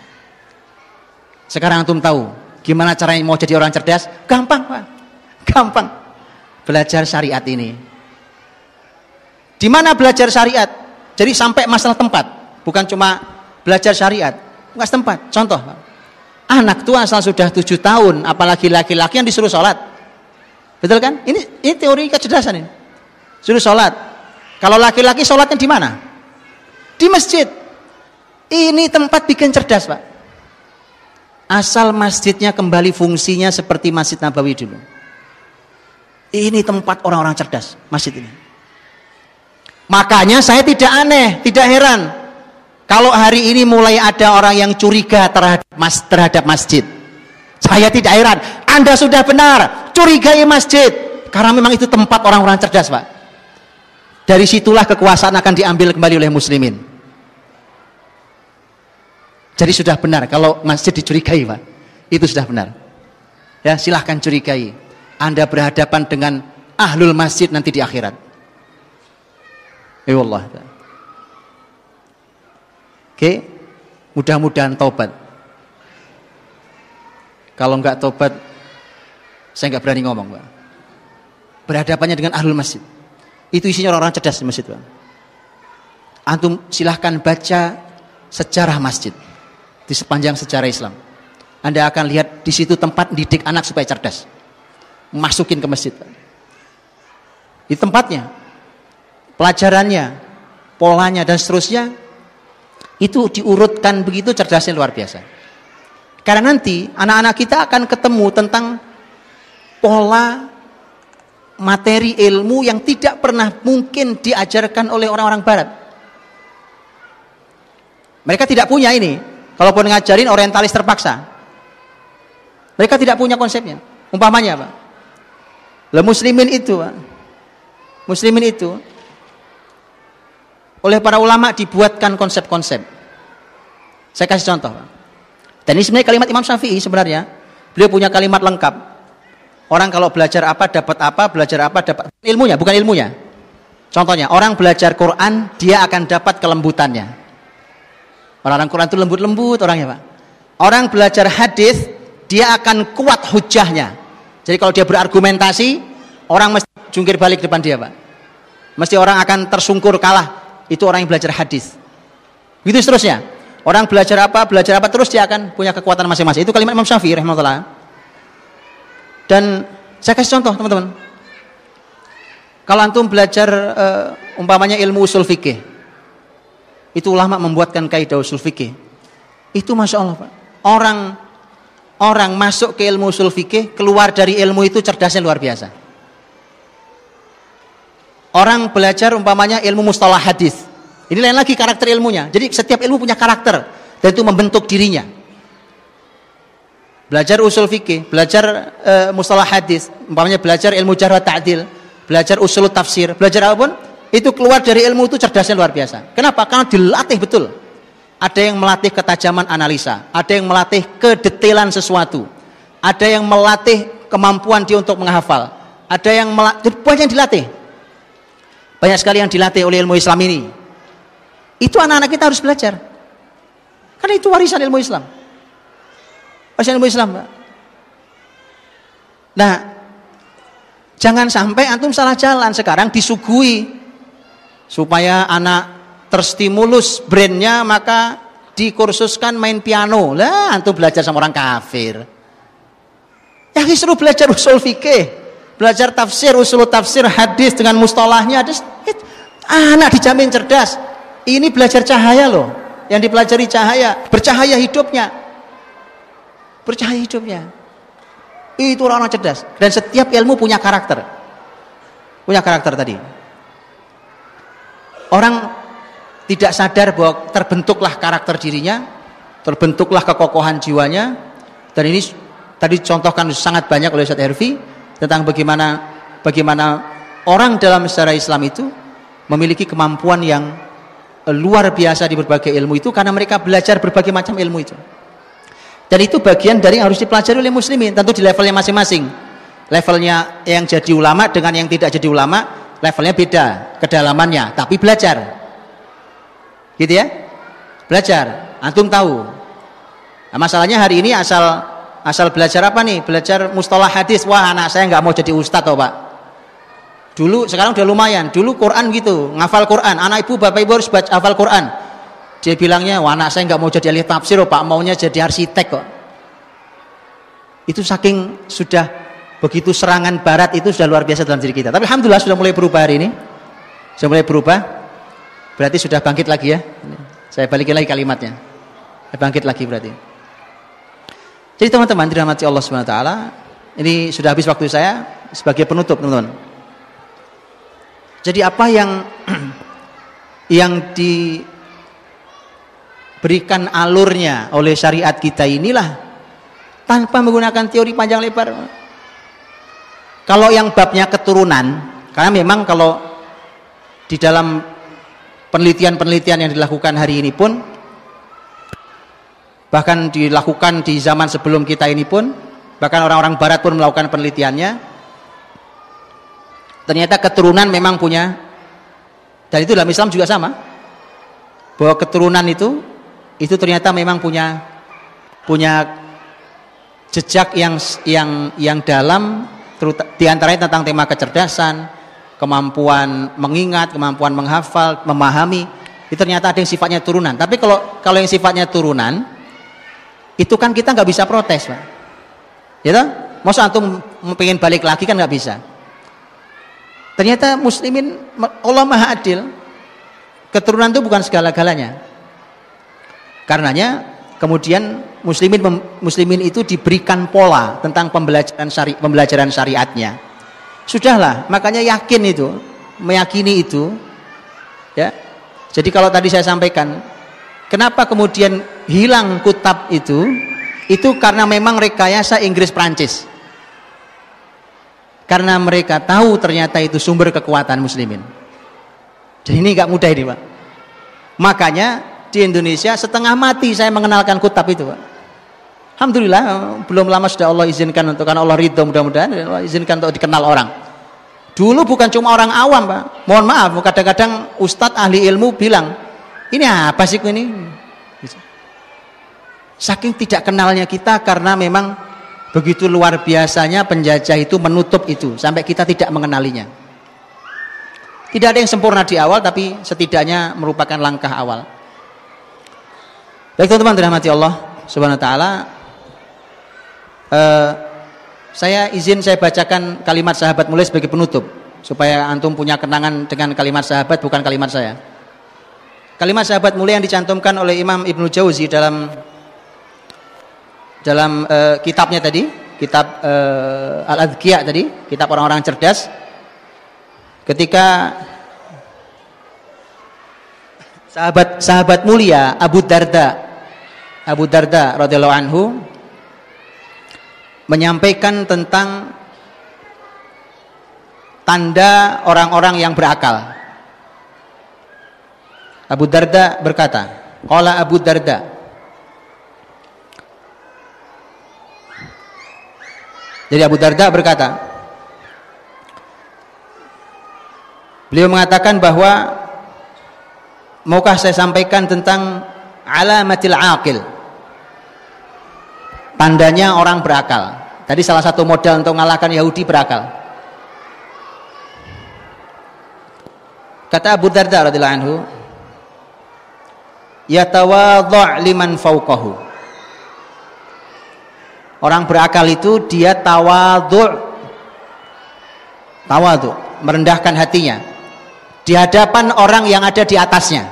Sekarang antum tahu gimana caranya mau jadi orang cerdas? Gampang, Pak. Gampang. Belajar syariat ini. Di mana belajar syariat? Jadi sampai masalah tempat, bukan cuma belajar syariat, enggak tempat. Contoh, Pak. Anak tua asal sudah tujuh tahun, apalagi laki-laki yang disuruh sholat. Betul kan? Ini, ini teori kecerdasan ini. Suruh sholat. Kalau laki-laki sholatnya di mana? Di masjid. Ini tempat bikin cerdas, Pak. Asal masjidnya kembali fungsinya seperti Masjid Nabawi dulu. Ini tempat orang-orang cerdas, masjid ini. Makanya saya tidak aneh, tidak heran. Kalau hari ini mulai ada orang yang curiga terhadap, mas, terhadap masjid. Saya tidak heran. Anda sudah benar, curigai masjid. Karena memang itu tempat orang-orang cerdas, Pak. Dari situlah kekuasaan akan diambil kembali oleh muslimin. Jadi sudah benar kalau masjid dicurigai, Pak. Itu sudah benar. Ya, silahkan curigai. Anda berhadapan dengan ahlul masjid nanti di akhirat. Ya Allah. Oke, mudah-mudahan taubat. Kalau enggak taubat, saya enggak berani ngomong, Pak. Berhadapannya dengan ahlul masjid. Itu isinya orang-orang cerdas di masjid, Pak. Antum silahkan baca sejarah masjid di sepanjang sejarah Islam. Anda akan lihat di situ tempat didik anak supaya cerdas. Masukin ke masjid. Di tempatnya, pelajarannya, polanya dan seterusnya itu diurutkan begitu cerdasnya luar biasa. Karena nanti anak-anak kita akan ketemu tentang pola materi ilmu yang tidak pernah mungkin diajarkan oleh orang-orang barat. Mereka tidak punya ini. Kalaupun ngajarin orientalis terpaksa. Mereka tidak punya konsepnya. Umpamanya apa? Lah muslimin itu, Pak. Muslimin itu oleh para ulama dibuatkan konsep-konsep. Saya kasih contoh. Dan ini sebenarnya kalimat Imam Syafi'i sebenarnya. Beliau punya kalimat lengkap. Orang kalau belajar apa dapat apa, belajar apa dapat ilmunya, bukan ilmunya. Contohnya, orang belajar Quran, dia akan dapat kelembutannya. Orang-orang Quran itu lembut-lembut orangnya Pak. Orang belajar hadis dia akan kuat hujahnya. Jadi kalau dia berargumentasi, orang mesti jungkir balik depan dia Pak. Mesti orang akan tersungkur kalah. Itu orang yang belajar hadis. Begitu seterusnya. Orang belajar apa, belajar apa terus dia akan punya kekuatan masing-masing. Itu kalimat Imam Syafi'i rahimahullah. Dan saya kasih contoh teman-teman. Kalau antum belajar uh, umpamanya ilmu usul fikih, itu ulama membuatkan kaidah usul fikih. Itu masya Allah Pak. Orang orang masuk ke ilmu usul fikih, keluar dari ilmu itu cerdasnya luar biasa. Orang belajar umpamanya ilmu mustalah hadis. Ini lain lagi karakter ilmunya. Jadi setiap ilmu punya karakter dan itu membentuk dirinya. Belajar usul fikih, belajar uh, mustalah hadis, umpamanya belajar ilmu jarh ta'dil, belajar usul tafsir, belajar apa pun, itu keluar dari ilmu itu cerdasnya luar biasa. Kenapa? Karena dilatih betul. Ada yang melatih ketajaman analisa, ada yang melatih kedetailan sesuatu, ada yang melatih kemampuan dia untuk menghafal, ada yang melatih, banyak yang dilatih. Banyak sekali yang dilatih oleh ilmu Islam ini. Itu anak-anak kita harus belajar. Karena itu warisan ilmu Islam. Warisan ilmu Islam, Pak. Nah, jangan sampai antum salah jalan sekarang disuguhi supaya anak terstimulus brainnya maka dikursuskan main piano lah antum belajar sama orang kafir ya disuruh belajar usul fikih belajar tafsir usul tafsir hadis dengan mustalahnya ada anak dijamin cerdas. Ini belajar cahaya loh yang dipelajari cahaya bercahaya hidupnya. Bercahaya hidupnya. Itu orang-orang cerdas. Dan setiap ilmu punya karakter. Punya karakter tadi. Orang tidak sadar bahwa terbentuklah karakter dirinya, terbentuklah kekokohan jiwanya. Dan ini tadi contohkan sangat banyak oleh Ustaz Herfi tentang bagaimana bagaimana orang dalam sejarah Islam itu memiliki kemampuan yang luar biasa di berbagai ilmu itu karena mereka belajar berbagai macam ilmu itu. Dan itu bagian dari yang harus dipelajari oleh muslimin, tentu di levelnya masing-masing. Levelnya yang jadi ulama dengan yang tidak jadi ulama levelnya beda kedalamannya tapi belajar gitu ya belajar antum tahu nah, masalahnya hari ini asal asal belajar apa nih belajar mustalah hadis wah anak saya nggak mau jadi ustadz oh pak dulu sekarang udah lumayan dulu Quran gitu ngafal Quran anak ibu bapak ibu harus baca hafal Quran dia bilangnya wah anak saya nggak mau jadi ahli tafsir oh pak maunya jadi arsitek kok itu saking sudah begitu serangan barat itu sudah luar biasa dalam diri kita. Tapi alhamdulillah sudah mulai berubah hari ini. Sudah mulai berubah. Berarti sudah bangkit lagi ya. Saya balikin lagi kalimatnya. Bangkit lagi berarti. Jadi teman-teman dirahmati Allah Subhanahu taala, ini sudah habis waktu saya sebagai penutup, teman-teman. Jadi apa yang yang diberikan alurnya oleh syariat kita inilah tanpa menggunakan teori panjang lebar. Kalau yang babnya keturunan, karena memang kalau di dalam penelitian-penelitian yang dilakukan hari ini pun bahkan dilakukan di zaman sebelum kita ini pun bahkan orang-orang barat pun melakukan penelitiannya. Ternyata keturunan memang punya dan itu dalam Islam juga sama. Bahwa keturunan itu itu ternyata memang punya punya jejak yang yang yang dalam di antaranya tentang tema kecerdasan kemampuan mengingat kemampuan menghafal memahami. Itu ternyata ada yang sifatnya turunan. Tapi kalau kalau yang sifatnya turunan itu kan kita nggak bisa protes pak. Ya toh? Masa antum pengen balik lagi kan nggak bisa. Ternyata muslimin Allah maha adil keturunan itu bukan segala-galanya. Karenanya kemudian muslimin muslimin itu diberikan pola tentang pembelajaran syari, pembelajaran syariatnya. Sudahlah makanya yakin itu meyakini itu ya. Jadi kalau tadi saya sampaikan Kenapa kemudian hilang kutab itu? Itu karena memang rekayasa Inggris Prancis. Karena mereka tahu ternyata itu sumber kekuatan muslimin. Jadi ini nggak mudah ini Pak. Makanya di Indonesia setengah mati saya mengenalkan kutab itu Pak. Alhamdulillah belum lama sudah Allah izinkan untuk karena Allah ridho mudah-mudahan Allah izinkan untuk dikenal orang. Dulu bukan cuma orang awam Pak. Mohon maaf kadang-kadang ustadz ahli ilmu bilang ini apa sih ini? Saking tidak kenalnya kita karena memang begitu luar biasanya penjajah itu menutup itu sampai kita tidak mengenalinya. Tidak ada yang sempurna di awal tapi setidaknya merupakan langkah awal. Baik teman-teman dirahmati Allah Subhanahu wa taala. Uh, saya izin saya bacakan kalimat sahabat mulai sebagai penutup supaya antum punya kenangan dengan kalimat sahabat bukan kalimat saya. Kalimat sahabat mulia yang dicantumkan oleh Imam Ibnu Jauzi dalam dalam uh, kitabnya tadi, kitab uh, Al-Adzkiyah tadi, kitab orang-orang cerdas. Ketika sahabat sahabat mulia Abu Darda Abu Darda radhiyallahu anhu menyampaikan tentang tanda orang-orang yang berakal. Abu Darda berkata, Qala Abu Darda, Jadi Abu Darda berkata, Beliau mengatakan bahwa maukah saya sampaikan tentang alamatil aqil. Tandanya orang berakal. Tadi salah satu modal untuk mengalahkan Yahudi berakal. Kata Abu Darda radhiyallahu anhu, yatawadha' liman fauqahu orang berakal itu dia tawadhu' tawadhu' merendahkan hatinya. Di hadapan orang yang ada di atasnya.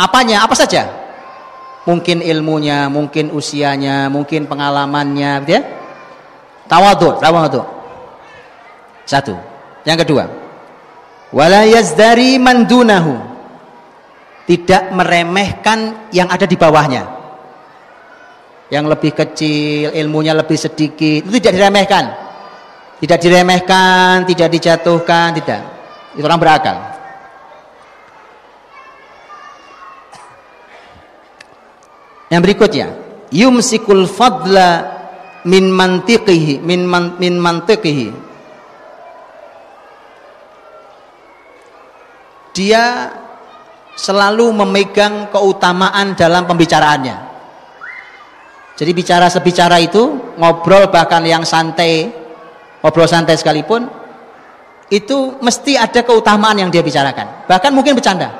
Apanya? Apa saja? Mungkin ilmunya mungkin usianya mungkin pengalamannya gitu ya. Tawadhu' tawadhu' satu. Yang kedua. Wala yazdari man dunahu tidak meremehkan yang ada di bawahnya. Yang lebih kecil ilmunya lebih sedikit itu tidak diremehkan. Tidak diremehkan tidak dijatuhkan tidak. Itu orang berakal. Yang berikutnya yumsikul fadla min mantiqihi min man, min mantiqihi. Dia selalu memegang keutamaan dalam pembicaraannya. Jadi bicara sebicara itu, ngobrol bahkan yang santai, ngobrol santai sekalipun, itu mesti ada keutamaan yang dia bicarakan. Bahkan mungkin bercanda.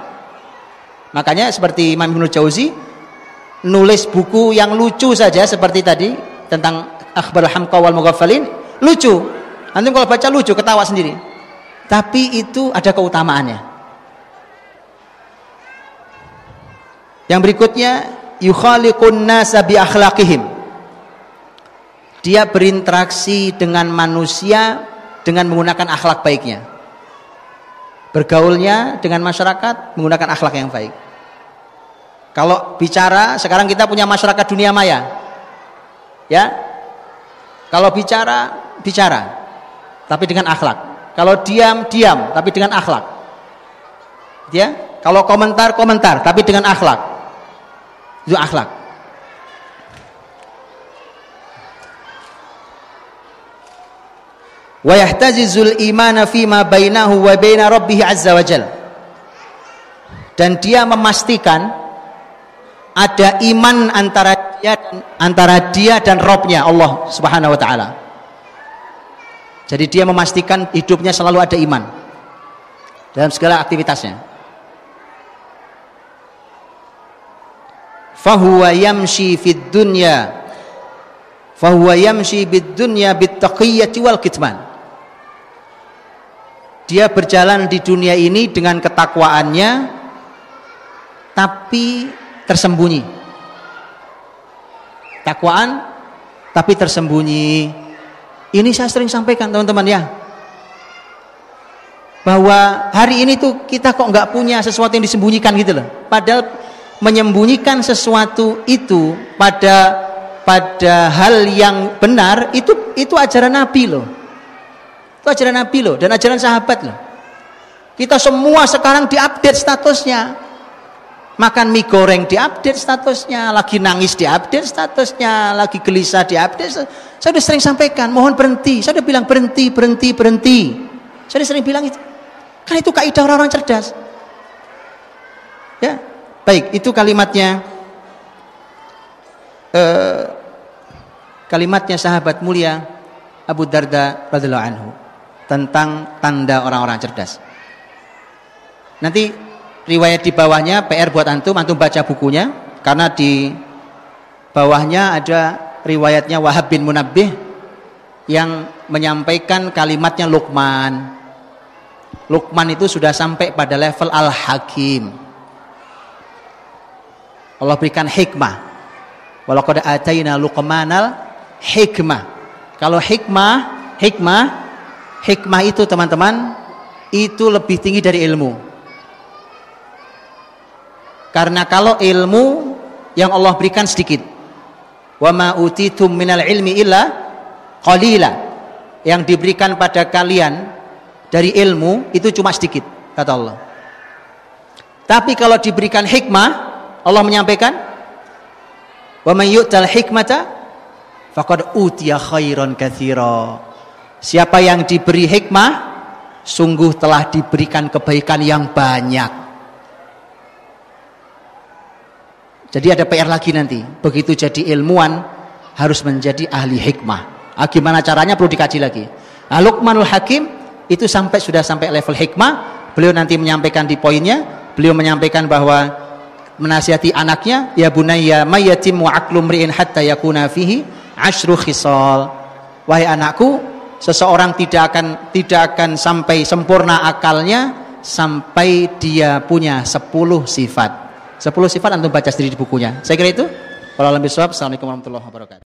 Makanya seperti Imam Ibnu Jauzi nulis buku yang lucu saja seperti tadi tentang akhbar hamqa wal mughaffalin, lucu. Nanti kalau baca lucu, ketawa sendiri. Tapi itu ada keutamaannya. Yang berikutnya yukhaliqun nasa bi akhlaqihim. Dia berinteraksi dengan manusia dengan menggunakan akhlak baiknya. Bergaulnya dengan masyarakat menggunakan akhlak yang baik. Kalau bicara, sekarang kita punya masyarakat dunia maya. Ya. Kalau bicara, bicara. Tapi dengan akhlak. Kalau diam, diam, tapi dengan akhlak. Ya. Kalau komentar, komentar, tapi dengan akhlak. Itu akhlak. Wa yahtazizul imana fima bainahu wa baina rabbih azza wa Dan dia memastikan ada iman antara dia antara dia dan Robnya Allah Subhanahu Wa Taala. Jadi dia memastikan hidupnya selalu ada iman dalam segala aktivitasnya. Fahuwa yamshi fid dunya fahuwa yamshi bid dunya bit taqiyyati wal kitman. Dia berjalan di dunia ini dengan ketakwaannya tapi tersembunyi. Takwaan tapi tersembunyi. Ini saya sering sampaikan teman-teman ya. Bahwa hari ini tuh kita kok nggak punya sesuatu yang disembunyikan gitu loh. Padahal menyembunyikan sesuatu itu pada pada hal yang benar itu itu ajaran Nabi loh. Itu ajaran Nabi loh dan ajaran sahabat loh. Kita semua sekarang diupdate statusnya makan mie goreng diupdate statusnya, lagi nangis diupdate statusnya, lagi gelisah diupdate. Saya sudah sering sampaikan, mohon berhenti. Saya sudah bilang berhenti, berhenti, berhenti. Saya sudah sering bilang itu. Kan itu kaidah orang-orang cerdas. Ya, baik, itu kalimatnya. Eh, kalimatnya sahabat mulia Abu Darda radhiallahu anhu tentang tanda orang-orang cerdas. Nanti riwayat di bawahnya PR buat antum antum baca bukunya karena di bawahnya ada riwayatnya Wahab bin Munabbih yang menyampaikan kalimatnya Luqman Luqman itu sudah sampai pada level Al-Hakim Allah berikan hikmah Walaqad atayna Luqmanal hikmah kalau hikmah hikmah hikmah itu teman-teman itu lebih tinggi dari ilmu karena kalau ilmu yang Allah berikan sedikit. Wa ma utitum minal ilmi illa qalila. Yang diberikan pada kalian dari ilmu itu cuma sedikit kata Allah. Tapi kalau diberikan hikmah, Allah menyampaikan wa man yu'tal hikmata faqad utiya khairan katsira. Siapa yang diberi hikmah sungguh telah diberikan kebaikan yang banyak. Jadi ada PR lagi nanti. Begitu jadi ilmuwan harus menjadi ahli hikmah. Ah, gimana caranya perlu dikaji lagi. Nah, Luqmanul Hakim itu sampai sudah sampai level hikmah. Beliau nanti menyampaikan di poinnya, beliau menyampaikan bahwa menasihati anaknya, ya bunayya mayatim wa aqlu mri'in hatta yakuna fihi asyru khisal. Wahai anakku, seseorang tidak akan tidak akan sampai sempurna akalnya sampai dia punya 10 sifat. 10 sifat antum baca sendiri di bukunya. Saya kira itu. Wassalamualaikum warahmatullahi wabarakatuh.